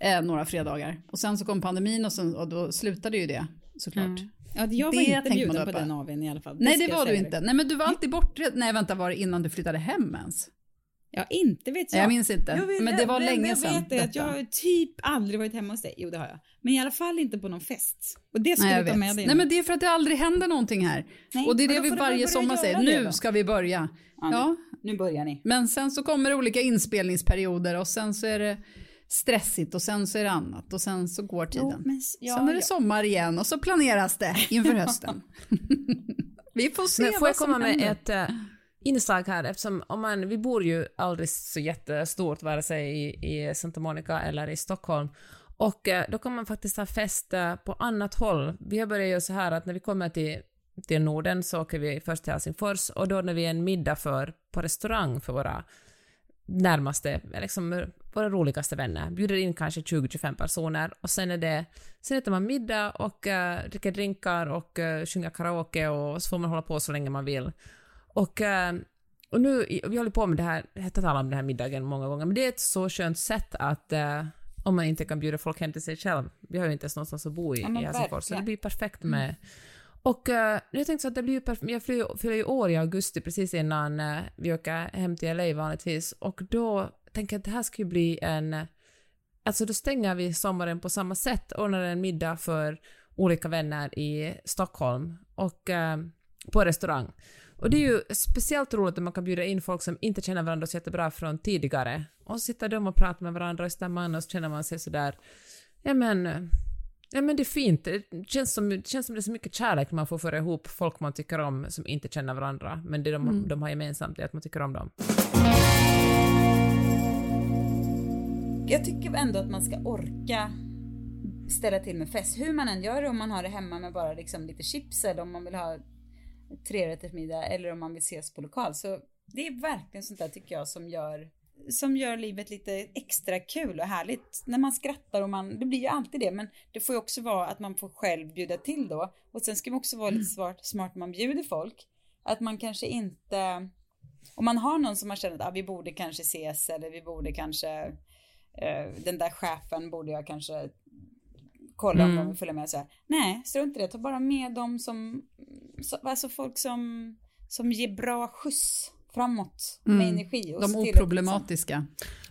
eh, några fredagar och sen så kom pandemin och, sen, och då slutade ju det såklart. Ja, jag var Det inte bjuden på den AWn i alla fall. Nej ska det var du inte. Nej men du var alltid bortredd. Nej vänta var det innan du flyttade hem ens? Ja, inte vet jag. Jag minns inte. Jag vet- men det var jag- länge jag sedan. vet det, att jag har typ aldrig varit hemma hos dig. Jo, det har jag. Men i alla fall inte på någon fest. Och det ska Nej, jag du ta vet. med dig. Nej men det är för att det aldrig händer någonting här. Nej, och det är men det vi varje sommar säger. Nu ska vi börja. Ja, Ja, nu, nu börjar ni. men sen så kommer det olika inspelningsperioder och sen så är det stressigt och sen så är det annat och sen så går tiden. Jo, men ja, sen är det ja. sommar igen och så planeras det inför hösten. vi får se Men får vad jag komma med ett äh, inslag här eftersom om man, vi bor ju aldrig så jättestort vare sig i, i Santa Monica eller i Stockholm och eh, då kan man faktiskt ha fest eh, på annat håll. Vi har börjat göra så här att när vi kommer till, till Norden så åker vi först till Helsingfors och då när vi är en middag för, på restaurang för våra närmaste, eh, liksom våra roligaste vänner, bjuder in kanske 20-25 personer och sen är det, sen äter man middag och uh, dricker drinkar och uh, sjunger karaoke och så får man hålla på så länge man vill. Och, uh, och nu, vi håller på med det här, jag har talat om den här middagen många gånger, men det är ett så skönt sätt att uh, om man inte kan bjuda folk hem till sig själv, vi har ju inte ens någonstans att bo i, ja, i Helsingfors, så det blir perfekt med mm. Och uh, jag tänkte så att det blir ju perfekt, jag fyller ju år i augusti precis innan vi åker hem till LA vanligtvis och då tänker jag att det här ska ju bli en... Alltså då stänger vi sommaren på samma sätt, ordnar en middag för olika vänner i Stockholm och på restaurang. Och det är ju speciellt roligt att man kan bjuda in folk som inte känner varandra så jättebra från tidigare. Och så sitter de och pratar med varandra och stämmer och så känner man sig sådär, ja men Ja men det är fint. Det känns som det, känns som det är så mycket kärlek man får föra ihop folk man tycker om som inte känner varandra. Men det de, mm. de har gemensamt är att man tycker om dem. Jag tycker ändå att man ska orka ställa till med fest. Hur man än gör det, om man har det hemma med bara liksom lite chips eller om man vill ha trerättersmiddag eller om man vill ses på lokal. Så det är verkligen sånt där tycker jag som gör som gör livet lite extra kul och härligt. När man skrattar och man, det blir ju alltid det, men det får ju också vara att man får själv bjuda till då. Och sen ska man också vara lite smart, smart när man bjuder folk. Att man kanske inte, om man har någon som man känner att ah, vi borde kanske ses eller vi borde kanske, eh, den där chefen borde jag kanske kolla mm. om de vill följa med så här. Nej, strunt i det, ta bara med dem som, alltså folk som, som ger bra skjuts framåt med mm. energi. Och De oproblematiska.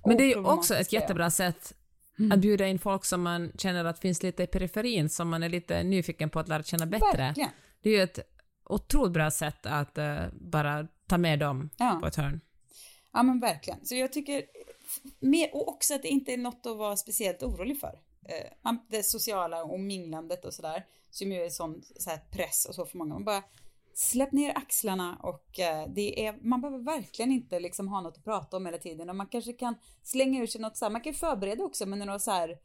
Men det är ju också ett jättebra sätt mm. att bjuda in folk som man känner att finns lite i periferin, som man är lite nyfiken på att lära känna bättre. Verkligen. Det är ju ett otroligt bra sätt att uh, bara ta med dem ja. på ett hörn. Ja men verkligen. Så jag tycker, med, och också att det inte är något att vara speciellt orolig för eh, det sociala och minglandet och sådär, som ju är sån så här press och så för många. Man bara släpp ner axlarna och eh, det är, man behöver verkligen inte liksom ha något att prata om hela tiden och man kanske kan slänga ur sig något så här, man kan förbereda också med några så här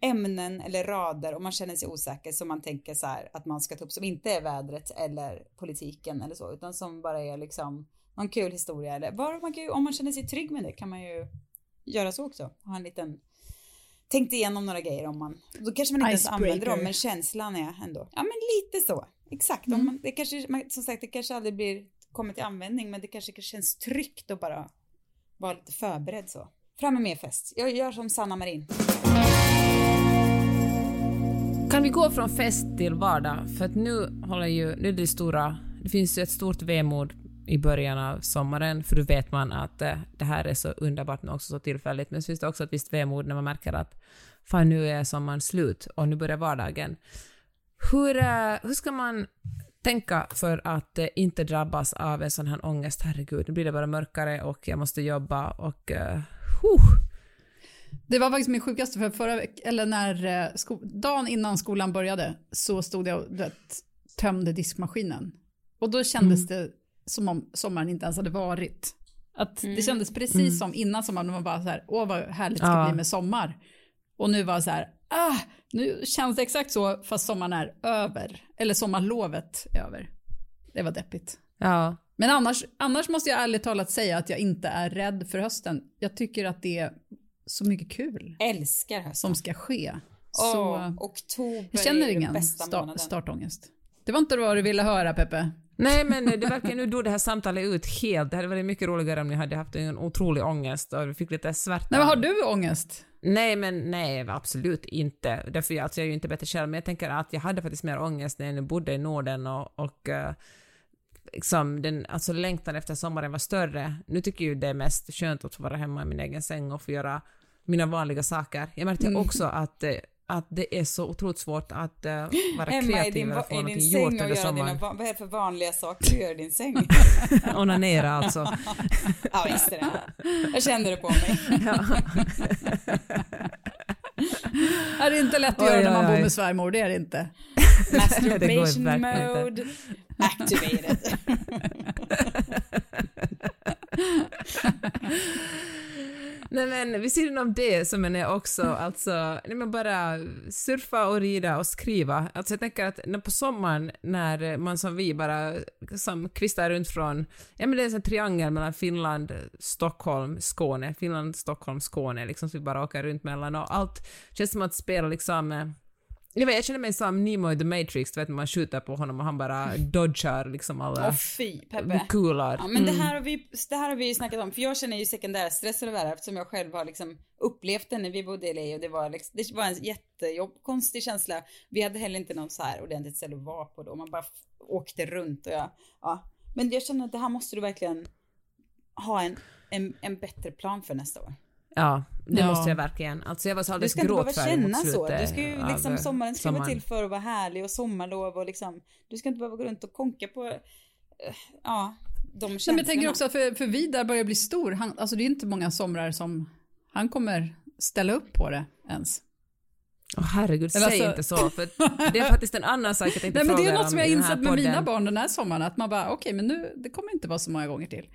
ämnen eller rader och man känner sig osäker som man tänker så här att man ska ta upp som inte är vädret eller politiken eller så utan som bara är liksom någon kul historia eller bara man kan ju, om man känner sig trygg med det kan man ju göra så också. Ha en liten tänkt igenom några grejer om man, då kanske man inte ens använder dem men känslan är ändå, ja men lite så. Exakt, mm. man, det kanske, som sagt det kanske aldrig blir, kommer till användning men det kanske känns tryggt att bara vara lite förberedd så. Fram med mer fest. Jag gör som Sanna Marin. Kan vi gå från fest till vardag? För att nu håller ju, nu är det stora, det finns ju ett stort vemod i början av sommaren, för då vet man att eh, det här är så underbart men också så tillfälligt. Men så finns det också ett visst vemod när man märker att fan nu är sommaren slut och nu börjar vardagen. Hur, uh, hur ska man tänka för att uh, inte drabbas av en sån här ångest? Herregud, nu blir det bara mörkare och jag måste jobba och... Uh, det var faktiskt min sjukaste, för förra eller när dagen innan skolan började så stod jag och tömde diskmaskinen. Och då kändes mm. det som om sommaren inte ens hade varit. Att mm. Det kändes precis mm. som innan sommaren, man bara så här, åh vad härligt det ska ja. bli med sommar. Och nu var det så här, ah, nu känns det exakt så fast sommaren är över. Eller sommarlovet är över. Det var deppigt. Ja. Men annars, annars måste jag ärligt talat säga att jag inte är rädd för hösten. Jag tycker att det är så mycket kul. Älskar hösten. Som ska ske. Så oh, oktober jag känner ingen start, startångest. Det var inte vad du ville höra Peppe. Nej, men det verkar nu dog det här samtalet ut helt. Det hade varit mycket roligare om ni hade haft en otrolig ångest och fick lite svärta. Nej, men har du ångest? Nej, men nej, absolut inte. Därför jag, alltså, jag är ju inte bättre själv, men jag tänker att jag hade faktiskt mer ångest när jag bodde i Norden och, och uh, liksom den, alltså längtan efter sommaren var större. Nu tycker jag ju det är mest skönt att få vara hemma i min egen säng och få göra mina vanliga saker. Jag märkte mm. också att uh, att det är så otroligt svårt att uh, vara Emma, kreativ och få någonting gjort under sommaren. Vad är det för vanliga saker du gör i din säng? Onanera alltså. ja visst är det. Jag kände det på mig. är det inte lätt att oj, göra när man oj, bor med svärmor? Det är det inte. Masturbation mode activated. Nej men vid sidan om det så menar jag också alltså, nej men bara surfa och rida och skriva. Alltså jag tänker att när på sommaren när man som vi bara som kvistar runt från, ja men det är en sån triangel mellan Finland, Stockholm, Skåne, Finland, Stockholm, Skåne liksom, så vi bara åker runt mellan och allt känns som att spela liksom jag, vet, jag känner mig som Nemo i The Matrix, du vet man skjuter på honom och han bara dodgar liksom alla Åh fy Peppe. kulor. Ja men det här har vi, det här har vi ju snackat om, för jag känner ju sekundärstress det här eftersom jag själv har liksom upplevt det när vi bodde i LA och det var liksom, det var en jättejobb, konstig känsla. Vi hade heller inte någon så här ordentligt ställe att vara på då, man bara åkte runt och jag, ja. Men jag känner att det här måste du verkligen ha en, en, en bättre plan för nästa år. Ja, det ja. måste jag verkligen. Alltså jag var så alldeles gråtfärdig Du ska inte behöva känna så. Du ska ju liksom, sommaren ska sommaren. vara till för att vara härlig och sommarlov och liksom, du ska inte behöva gå runt och konka på, uh, ja, de känslorna. Men jag tänker också att för, för Vidar börjar bli stor, han, alltså det är inte många somrar som han kommer ställa upp på det ens. Åh oh, herregud, säg alltså... inte så, för det är faktiskt en annan sak jag tänkte Nej, men Det är något som jag har insett med mina barn den här sommaren, att man bara, okej, okay, men nu, det kommer inte vara så många gånger till.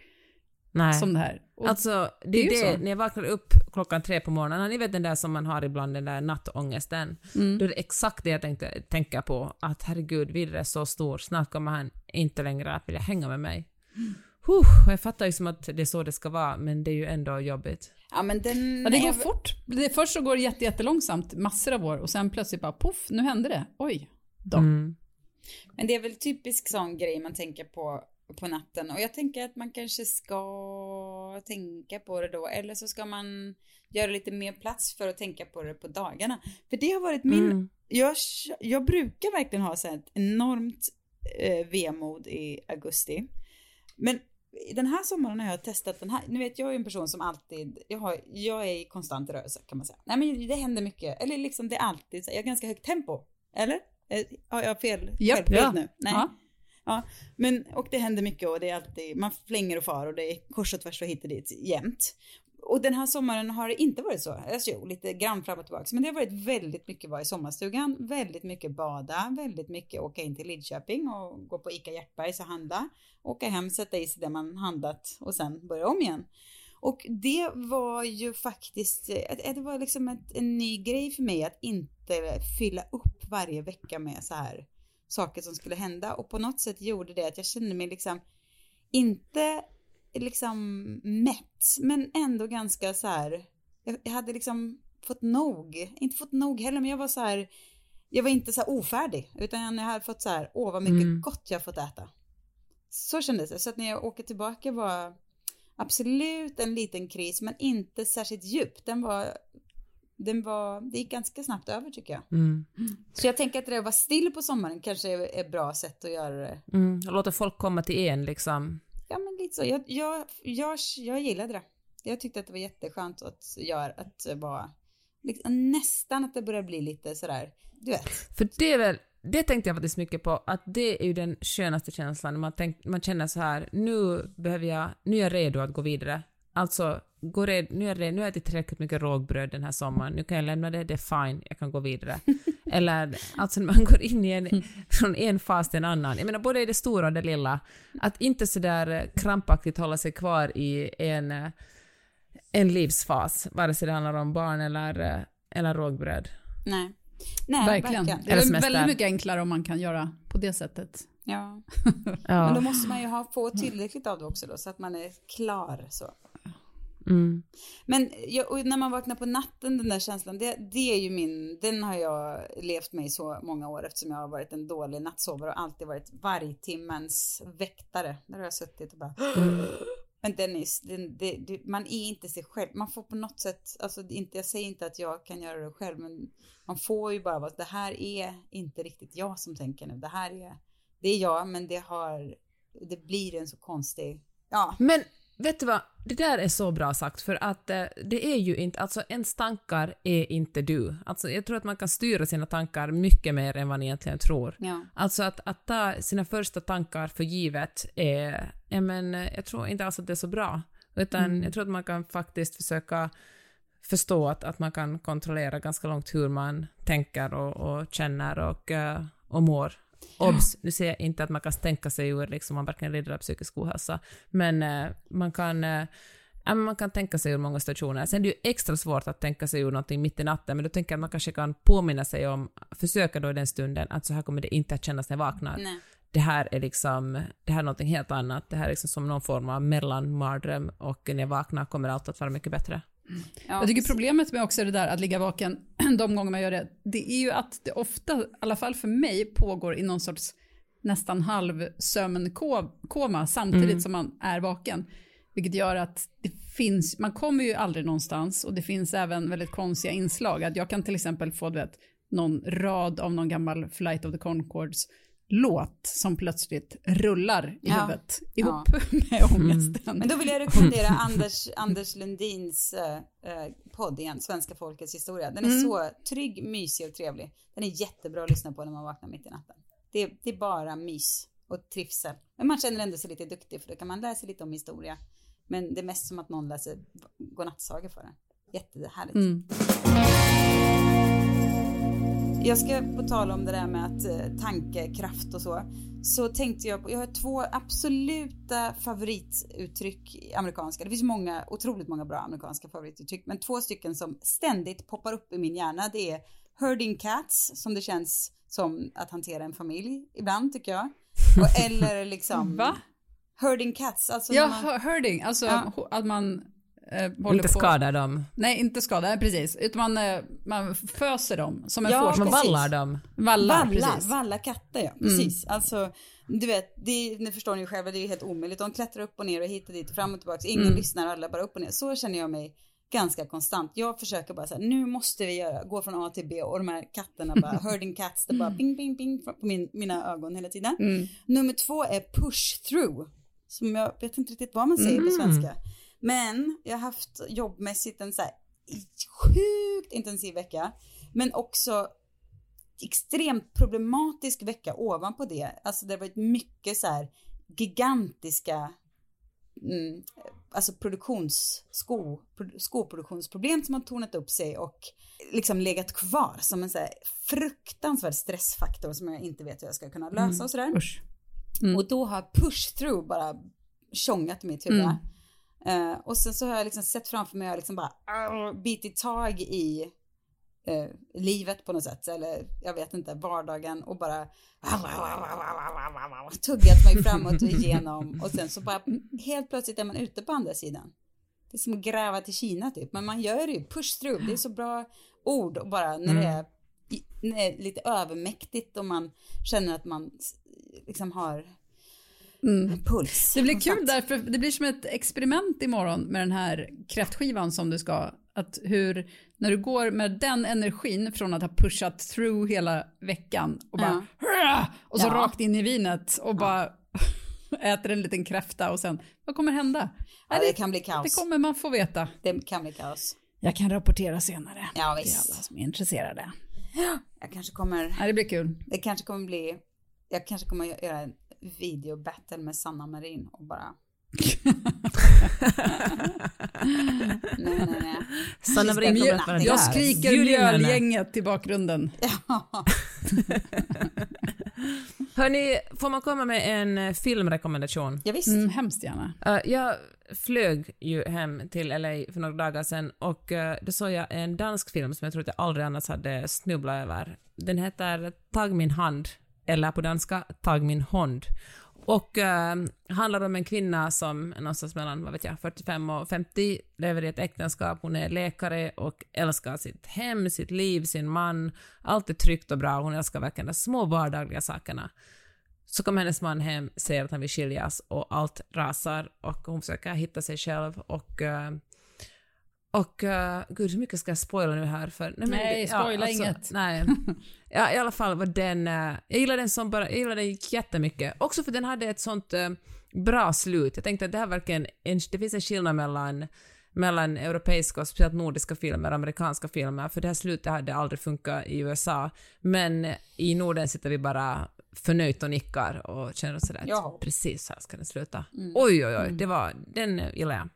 Nej. Som det här. Och alltså, det, det är det, så. när jag vaknar upp klockan tre på morgonen, ni vet den där som man har ibland, den där nattångesten, mm. då är det exakt det jag tänkte, tänker på, att herregud, Vidre är så stor, snart kommer han inte längre att vilja hänga med mig. Mm. Huh, jag fattar ju som att det är så det ska vara, men det är ju ändå jobbigt. Ja, men den ja, det går är... fort. Det, först så går det jätte, jättelångsamt, massor av år, och sen plötsligt bara poff, nu hände det. Oj, då. Mm. Men det är väl typisk sån grej man tänker på på natten och jag tänker att man kanske ska tänka på det då eller så ska man göra lite mer plats för att tänka på det på dagarna. För det har varit min, mm. jag, jag brukar verkligen ha så ett enormt eh, vemod i augusti. Men den här sommaren har jag testat den här, nu vet jag är en person som alltid, jag, har, jag är i konstant rörelse kan man säga. Nej men det händer mycket, eller liksom det är alltid, jag har ganska högt tempo, eller? Eh, har jag fel? Yep, ja. nu? Nej. Ja. Ja, men och det händer mycket och det är alltid, man flänger och far och det är kors och tvärs och hit och dit jämt. Och den här sommaren har det inte varit så. Alltså, jo, lite grann fram och tillbaka. Men det har varit väldigt mycket vara i sommarstugan, väldigt mycket bada, väldigt mycket åka in till Lidköping och gå på ICA Hjärtbergs och handla. Åka hem, sätta i sig det man handlat och sen börja om igen. Och det var ju faktiskt, eh, det var liksom ett, en ny grej för mig att inte fylla upp varje vecka med så här saker som skulle hända och på något sätt gjorde det att jag kände mig liksom inte liksom mätt men ändå ganska så här jag, hade liksom fått nog, inte fått nog heller men jag var så här jag var inte så här ofärdig utan jag hade fått så här åh vad mycket mm. gott jag fått äta. Så kändes det så att när jag åker tillbaka var absolut en liten kris men inte särskilt djup. Den var den var, det gick ganska snabbt över tycker jag. Mm. Så jag tänker att det att vara still på sommaren kanske är ett bra sätt att göra det. Mm. Låta folk komma till en liksom. Ja men lite så. Jag, jag, jag, jag gillade det. Jag tyckte att det var jätteskönt att göra, att vara, liksom, nästan att det börjar bli lite sådär, du vet. För det är väl, det tänkte jag faktiskt mycket på, att det är ju den skönaste känslan, man, tänk, man känner så här, nu behöver jag, nu är jag redo att gå vidare. Alltså, går det, nu, är det, nu har jag ätit tillräckligt mycket rågbröd den här sommaren, nu kan jag lämna det, det är fine, jag kan gå vidare. Eller alltså när man går in i en, från en fas till en annan, jag menar både i det stora och det lilla, att inte sådär krampaktigt hålla sig kvar i en, en livsfas, vare sig det handlar om barn eller, eller rågbröd. Nej. Nej, verkligen. verkligen. Det är väldigt mycket enklare om man kan göra på det sättet. Ja. ja. Men då måste man ju ha, få tillräckligt av det också då, så att man är klar så. Mm. Men jag, när man vaknar på natten, den där känslan, det, det är ju min, den har jag levt med i så många år eftersom jag har varit en dålig nattsovare och alltid varit vargtimmens väktare. Där har jag suttit och bara. Men Dennis, det, det, det, man är inte sig själv. Man får på något sätt, alltså inte, jag säger inte att jag kan göra det själv, men man får ju bara vara, det här är inte riktigt jag som tänker nu. Det här är, det är jag, men det har, det blir en så konstig, ja. Men vet du vad, det där är så bra sagt för att eh, det är ju inte, alltså ens tankar är inte du. Alltså jag tror att man kan styra sina tankar mycket mer än vad man egentligen tror. Ja. Alltså att, att ta sina första tankar för givet är, ja men jag tror inte alls att det är så bra. Utan mm. jag tror att man kan faktiskt försöka förstå att, att man kan kontrollera ganska långt hur man tänker och, och känner och, uh, och mår. Obs, nu säger jag inte att man kan tänka sig ur liksom man verkligen lider av psykisk ohälsa, men eh, man kan eh, Ja, man kan tänka sig ur många situationer. Sen är det ju extra svårt att tänka sig ur någonting mitt i natten, men då tänker jag att man kanske kan påminna sig om, försöka då i den stunden, att så här kommer det inte att kännas när jag vaknar. Nej. Det här är liksom, det här är någonting helt annat. Det här är liksom som någon form av mellanmardröm och när jag vaknar kommer allt att vara mycket bättre. Ja, Jag tycker problemet med också det där att ligga vaken de gånger man gör det, det är ju att det ofta, i alla fall för mig, pågår i någon sorts nästan halv sömnkoma samtidigt som man är vaken. Vilket gör att det finns, man kommer ju aldrig någonstans och det finns även väldigt konstiga inslag. Att jag kan till exempel få vet, någon rad av någon gammal Flight of the Conchords låt som plötsligt rullar i Ja. huvudet ihop med ångesten. Men då vill jag rekommendera Anders, Anders Lundins eh, eh, podd igen, Svenska folkets historia. Den är Mm. så trygg, mysig och trevlig. Den är jättebra att lyssna på när man vaknar mitt i natten. Det, är- det är bara mys och trivsel. Men man känner ändå sig lite duktig för då kan man lära sig lite om historia. Men det är mest som att någon läser godnattsagor för en. Jättehärligt. Mm. Jag ska på tal om det där med att eh, tankekraft och så. Så tänkte jag på, jag har två absoluta favorituttryck amerikanska. Det finns många, otroligt många bra amerikanska favorituttryck. Men två stycken som ständigt poppar upp i min hjärna. Det är herding cats, som det känns som att hantera en familj ibland tycker jag. Och, eller liksom... Va? Herding cats, alltså Ja, man, herding, alltså Ja. att man eh, Inte på. skada dem. Nej, inte skada, precis. Utan man, eh, man föser dem som en Ja, fårskock. Man vallar dem. Vallar, Valla, precis. valla katter ja, precis. Alltså, du vet, det, ni förstår ni ju själva, det är helt omöjligt. De klättrar upp och ner och hit och dit och fram och tillbaka. Ingen lyssnar, alla bara upp och ner. Så känner jag mig ganska konstant. Jag försöker bara säga, nu måste vi göra, gå från A till B och de här katterna bara, herding cats, det bara ping, ping, ping på min, mina ögon hela tiden. Mm. Nummer två är push through, som jag vet inte riktigt vad man säger på svenska. Men jag har haft jobbmässigt en så här sjukt intensiv vecka, men också extremt problematisk vecka ovanpå det. Alltså det har varit mycket så här gigantiska mm, alltså produktions, sko, pro- skoproduktionsproblem som har tornat upp sig och liksom legat kvar som en så här fruktansvärd stressfaktor som jag inte vet hur jag ska kunna lösa och sådär. Usch. Och då har push through bara tjongat i mitt huvud. Mm. Eh, och sen så har jag liksom sett framför mig, jag liksom bara arr, bitit tag i eh, livet på något sätt, eller jag vet inte, vardagen och bara tuggat mig framåt och igenom. Och sen så bara helt plötsligt är man ute på andra sidan. Det är som att gräva till Kina typ, men man gör det ju, push through, det är så bra ord och bara när det är, när det är lite övermäktigt och man känner att man liksom har puls. Det blir kul därför det blir som ett experiment imorgon med den här kräftskivan som du ska, att hur, när du går med den energin från att ha pushat through hela veckan och bara, "Hurra!" och så Ja. rakt in i vinet och bara äter en liten kräfta och sen, vad kommer hända? Ja, det kan bli kaos. Det kommer man få veta. Det kan bli kaos. Jag kan rapportera senare. Ja, Till visst. alla som är intresserade. Jag kanske kommer, Ja, det blir kul. det kanske kommer bli, jag kanske kommer göra en videobattle med Sanna Marin och bara nej, nej, nej. Sanna Marin kommer att vara Jag där. skriker mjölgänget i bakgrunden. Hörni, får man komma med en eh, filmrekommendation? Ja, visst. Mm, hemskt gärna. Eh, jag flög ju hem till LA för några dagar sedan och uh, då såg jag en dansk film som jag tror att jag aldrig annars hade snubblat över. Den heter Tag min hand, eller på danska Tag min hond. Och eh, handlar om en kvinna som är någonstans mellan, vad vet jag, 45 och 50, lever i ett äktenskap, hon är läkare och älskar sitt hem, sitt liv, sin man, allt är tryggt och bra, hon älskar verkligen de små vardagliga sakerna. Så kommer hennes man hem, säger att han vill skiljas och allt rasar och hon försöker hitta sig själv och eh, och uh, gud hur mycket ska jag spoila nu här för? men Nej, det- spoila inget. Nej. Ja, i alla fall var den, eh, jag gillar den som bara, jag gillar den jättemycket. Också för den hade ett sånt eh, bra slut. Jag tänkte att det här verkligen, en, det finns en skillnad mellan mellan europeiska och speciellt nordiska filmer och amerikanska filmer, för det här slutet hade aldrig funkat i USA. Men i Norden sitter vi bara förnöjt och nickar och känner oss sådär Ja. att precis så här ska den sluta. Oj, oj, oj, det var, den gillar jag.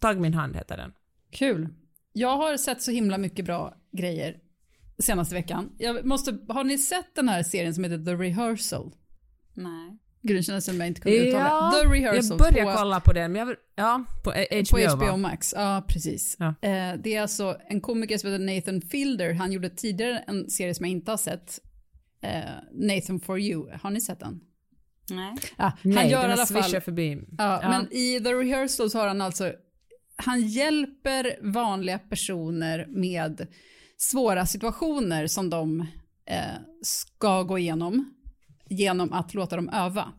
Tag min hand heter den. Kul. Jag har sett så himla mycket bra grejer senaste veckan. Jag måste, har ni sett den här serien som heter The Rehearsal? Nej. Gud, kändes som jag inte kunde uttala. Ja, The Rehearsal. jag börjar på, kolla på den, men jag vill, ja, på HBO, på HBO va? Max. Ja, precis. Ja. Eh, det är alltså en komiker som heter Nathan Fielder. Han gjorde tidigare en serie som jag inte har sett. Eh, Nathan for you. Har ni sett den? Nej. Ja, han Nej, gör i den alla har fall... förbi. Ja, Ja. Men i The Rehearsal så har han alltså, han hjälper vanliga personer med svåra situationer som de eh, ska gå igenom genom att låta dem öva.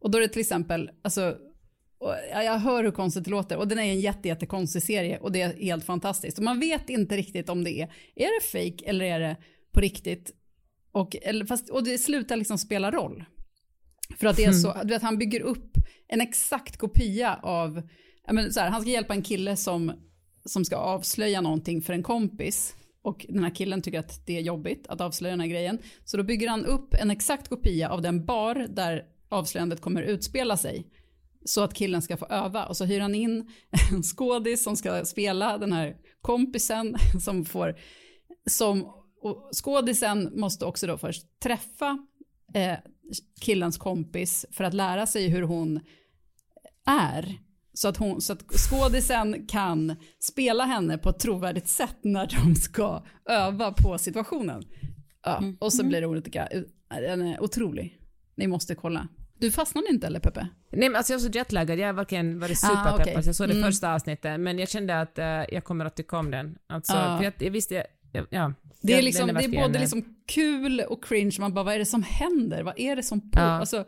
Och då är det till exempel, alltså, och jag jag hör hur konstigt det låter och den är en jätte, jättekonstig serie och det är helt fantastiskt. Och man vet inte riktigt om det är, är det fake eller är det på riktigt? Och, eller, fast, och det slutar liksom spela roll. För att det är så, du vet han bygger upp en exakt kopia av, ja, men så här, han ska hjälpa en kille som, som ska avslöja någonting för en kompis. Och den här killen tycker att det är jobbigt att avslöja den här grejen. Så då bygger han upp en exakt kopia av den bar där avslöjandet kommer utspela sig. Så att killen ska få öva. Och så hyr han in en skådis som ska spela den här kompisen som får, som, och skådisen måste också då först träffa eh, killens kompis för att lära sig hur hon är. Så att, hon, så att skådisen kan spela henne på ett trovärdigt sätt när de ska öva på situationen. Ja, och så blir det olika, den är otrolig. Ni måste kolla. Du fastnade inte eller Peppe? Nej men alltså jag är så jetlaggad, jag har verkligen varit Ah, superpeppad. okej. så Jag såg det Mm. första avsnittet, men jag kände att eh, jag kommer att tycka om den. Alltså, Ja. för jag, jag visste, jag, jag, ja. Det är, liksom, det är både liksom kul och cringe, man bara vad är det som händer? Vad är det som på? Ja. Alltså,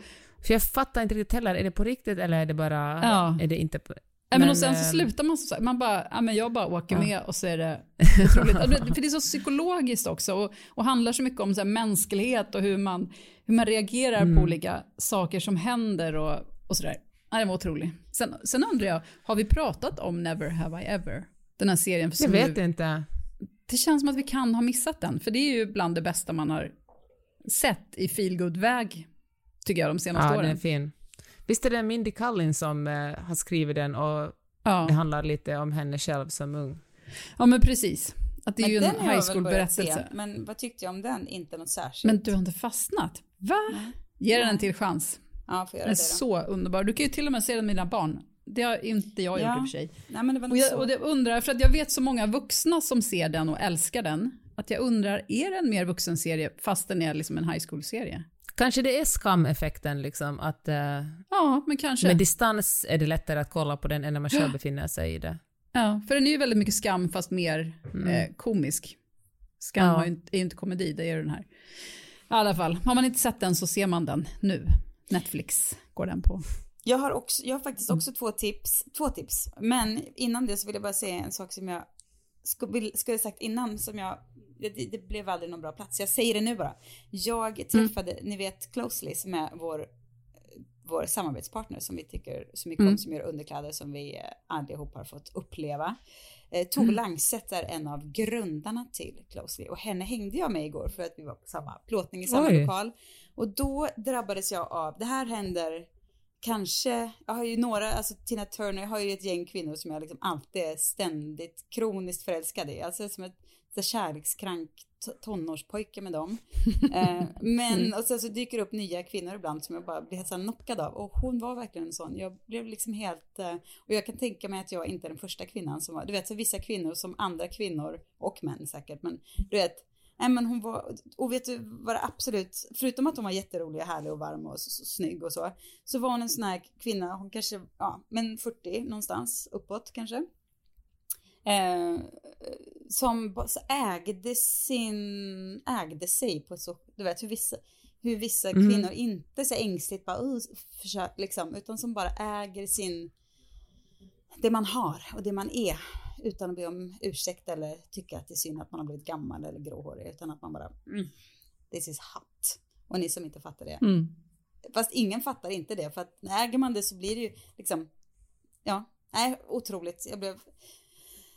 För jag fattar inte riktigt heller, är det på riktigt eller är det bara, Ja. är det inte på... Nej, men, och sen så eh, slutar man så man bara, ja men jag bara åker Ja. med och så är det otroligt. För det är så psykologiskt också och, och handlar så mycket om så mänsklighet och hur man, hur man reagerar Mm. på olika saker som händer och, och sådär. Ja, den var otrolig. Sen, sen undrar jag, har vi pratat om Never Have I Ever? Den här serien. Jag vet nu, inte. det känns som att vi kan ha missat den, för det är ju bland det bästa man har sett i feelgood-väg, tycker jag, de senaste Ja, den är åren. fin. Visst är det Mindy Kaling som eh, har skrivit den och Ja. det handlar lite om henne själv som ung. ja, men precis. Att det är Men ju den en high school-berättelse. Men vad tyckte jag om den? Inte något särskilt. Men du har inte fastnat? Va? Ge den en till chans. Ja, får göra Den är det då. så underbar. Du kan ju till och med se den med dina barn. Det har inte jag Ja. gjort i och för sig. Nej, men det var Och jag, så. och jag undrar, för att jag vet så många vuxna som ser den och älskar den, att jag undrar, är det en mer vuxen serie fast den är liksom en high school-serie? Kanske det är skameffekten liksom, att eh, Ja, men kanske. med distans är det lättare att kolla på den än när man själv befinner sig i det. Ja, för den är ju väldigt mycket skam fast mer eh, komisk. Skam Mm. Ja. har ju inte, är ju inte komedi, det är den här. I alla fall, har man inte sett den så ser man den nu. Netflix går den på. Jag har, också, jag har faktiskt också två tips, två tips. Men innan det så vill jag bara säga en sak som jag skulle sagt innan som jag, det, det blev aldrig någon bra plats. Jag säger det nu bara. Jag träffade, ni vet Closely som är vår, vår samarbetspartner som vi tycker så mycket om, som gör underkläder som vi allihopa har fått uppleva. Eh, Tove Langset är en av grundarna till Closely och henne hängde jag med igår för att vi var på samma plåtning i samma Oj. lokal. Och då drabbades jag av, det här händer kanske, jag har ju några, alltså Tina Turner, jag har ju ett gäng kvinnor som jag liksom alltid är ständigt kroniskt förälskad i. Alltså som ett så kärlekskrank tonårspojke med dem. eh, men och sen så dyker det upp nya kvinnor ibland som jag bara blir så knockad av. Och hon var verkligen en sån. Jag blev liksom helt, eh, och jag kan tänka mig att jag inte är den första kvinnan som var, du vet så vissa kvinnor som andra kvinnor och män säkert, men du vet, Nej men hon var, och vet du vad det absolut, förutom att hon var jätterolig och härlig och varm och så, så snygg och så, så var hon en sån här kvinna, hon kanske, ja, men 40 någonstans, uppåt kanske. Eh, som ägde sin, ägde sig på så, du vet hur vissa, hur vissa Mm. kvinnor inte så ängsligt bara, uh, försök, liksom, utan som bara äger sin, det man har och det man är utan att be om ursäkt eller tycka att det är synd att man har blivit gammal eller gråhårig utan att man bara mm, this is hot. Och ni som inte fattar det. Mm. Fast ingen fattar inte det för att äger man det så blir det ju liksom ja, nej otroligt. Jag blev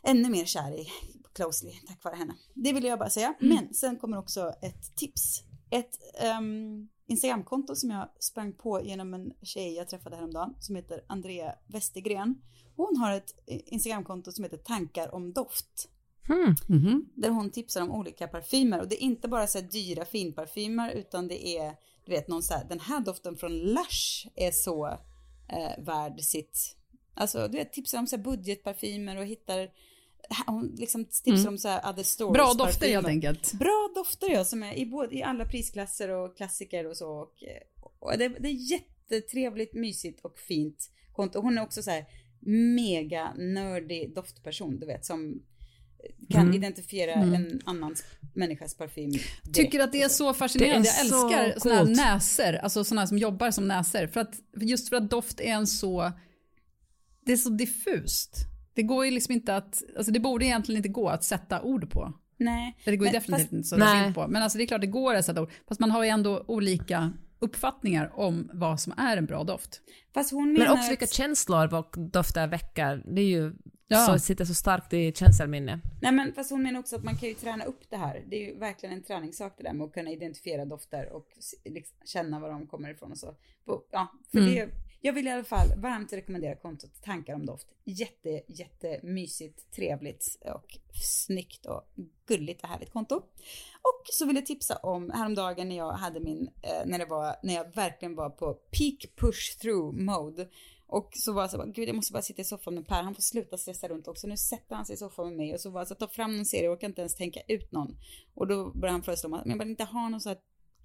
ännu mer kär i Closely tack vare henne. Det ville jag bara säga. Men sen kommer också ett tips. Ett um, Instagramkonto som jag sprang på genom en tjej jag träffade häromdagen som heter Andrea Westergren. Hon har ett Instagramkonto som heter Tankar om doft. Hmm. Mhm. Där hon tipsar om olika parfymer och det är inte bara så här dyra finparfymer utan det är du vet någon så här, den här doften från Lush är så eh, värd sitt, alltså du vet tipsar om så här budgetparfymer och hittar hon liksom tipsar mm. om så här other stories. Bra dofter helt enkelt. Bra dofter ja, som är i, både, i alla prisklasser och klassiker och så. Och, och det, det, är jättetrevligt, mysigt och fint konto. Hon är också så här mega nördig doftperson, du vet, som kan mm. identifiera mm. en annan människas parfym. Direkt. Tycker att det är så fascinerande. Jag älskar sådana här näser, alltså sådana som jobbar som näser. För att, just för att doft är en så, det är så diffust. Det går ju liksom inte att, alltså det borde egentligen inte gå att sätta ord på. Nej. Det går ju definitivt fast, inte att sätta ord på. Men alltså det är klart det går att sätta ord. Fast man har ju ändå olika uppfattningar om vad som är en bra doft. Fast hon Men också vilka känslor och dofter väcker. Det är ju ja. så sitter så starkt i känselminne. Nej men fast hon menar också att man kan ju träna upp det här. Det är ju verkligen en träningssak det där med att kunna identifiera dofter och liksom känna var de kommer ifrån och så. Ja, för mm. det jag vill i alla fall varmt rekommendera kontot Tankar om doft. Jätte, jättemysigt, trevligt och snyggt och gulligt och härligt konto. Och så vill jag tipsa om häromdagen när jag hade min, eh, när det var, när jag verkligen var på peak push through mode. Och så var jag så gud jag måste bara sitta i soffan med Per, han får sluta stressa runt också. Nu sätter han sig i soffan med mig och så var jag så ta fram någon serie, jag orkar inte ens tänka ut någon. Och då började han föreslå mig men jag vill inte ha något så här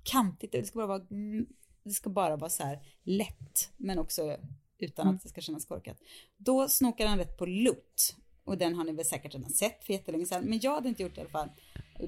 kantigt, det ska bara vara mm, det ska bara vara så här lätt, men också utan mm. att det ska kännas korkat. Då snokar han rätt på Loot. Och den har ni väl säkert redan sett för jättelänge sedan. Men jag hade inte gjort det i alla fall.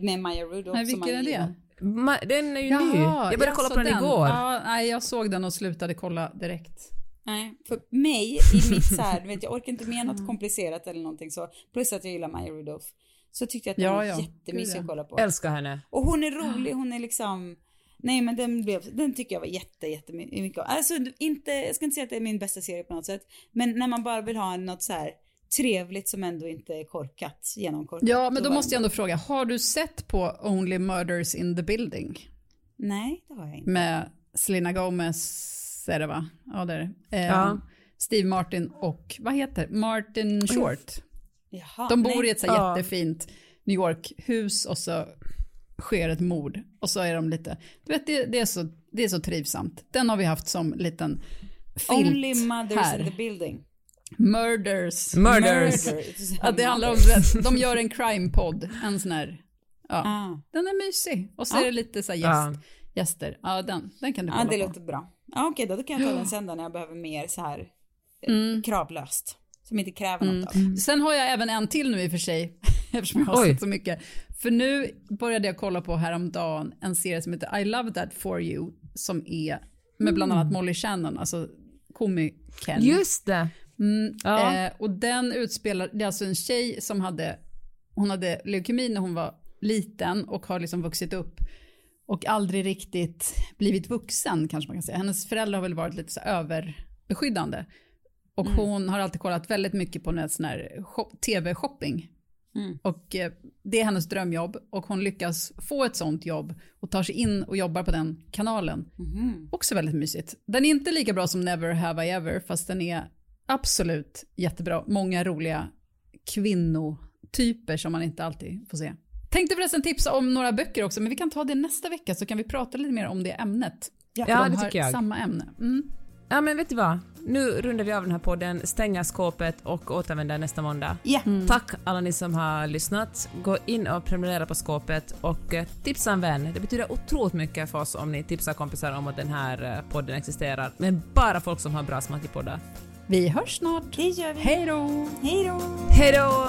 Med Maya Rudolph. Nej, vilken är det? Ma den är ju Jaha, ny. Jag började kolla på den, den igår. Ja, nej, jag såg den och slutade kolla direkt. Nej, för mig i mitt så här, vet, jag orkar inte med något komplicerat eller någonting så. Plus att jag gillar Maya Rudolph. Så tyckte jag att den ja, var ja. jättemysig att kolla på. Älskar henne. Och hon är rolig, hon är liksom Nej men den blev, den tycker jag var jätte, jättemycket Alltså inte, jag ska inte säga att det är min bästa serie på något sätt. Men när man bara vill ha något så här trevligt som ändå inte är korkat, genomkorkat. Ja men då, då måste jag ändå fråga, har du sett på Only Murders in the Building? Nej det har jag inte. Med Selena Gomez är det va? Ja det är det. Eh, ja. Steve Martin och, vad heter Martin Short. Jaha, De bor nej. i ett så jättefint New York-hus och så sker ett mord och så är de lite, du vet det, det, är, så, det är så trivsamt. Den har vi haft som liten filt Only mothers här. in the building. Murders. Murders. Murders. Att det handlar om, de gör en crime-podd, en sån här, ja. Ah. Den är mysig. Och så ah. är det lite så här gäst, ah. gäster. Ja, den, den kan du kolla Ja, det på. låter bra. Ja, okej, då, då kan jag ta den sen då när jag behöver mer så här eh, mm. kravlöst. Som inte kräver mm. något av. Sen har jag även en till nu i och för sig, eftersom jag har Oj. sett så mycket. För nu började jag kolla på häromdagen en serie som heter I love that for you, som är med bland annat mm. Molly Shannon, alltså komikern. Just det. Mm, ja. eh, och den utspelar, det är alltså en tjej som hade, hon hade leukemi när hon var liten och har liksom vuxit upp och aldrig riktigt blivit vuxen kanske man kan säga. Hennes föräldrar har väl varit lite så överbeskyddande. Och mm. hon har alltid kollat väldigt mycket på sån här tv-shopping. Mm. Och eh, det är hennes drömjobb och hon lyckas få ett sånt jobb och tar sig in och jobbar på den kanalen. Mm. Också väldigt mysigt. Den är inte lika bra som Never Have I Ever fast den är absolut jättebra. Många roliga kvinnotyper som man inte alltid får se. Tänkte förresten tipsa om några böcker också men vi kan ta det nästa vecka så kan vi prata lite mer om det ämnet. Ja, ja de det tycker jag. samma ämne. Mm. Ja men vet du vad? Nu rundar vi av den här podden, stänger skåpet och återvänder nästa måndag. Yeah. Mm. Tack alla ni som har lyssnat. Gå in och prenumerera på skåpet och eh, tipsa en vän. Det betyder otroligt mycket för oss om ni tipsar kompisar om att den här eh, podden existerar. Men bara folk som har bra smak i poddar. Vi hörs snart. Det gör vi. Hej då! Hej då! Hej då!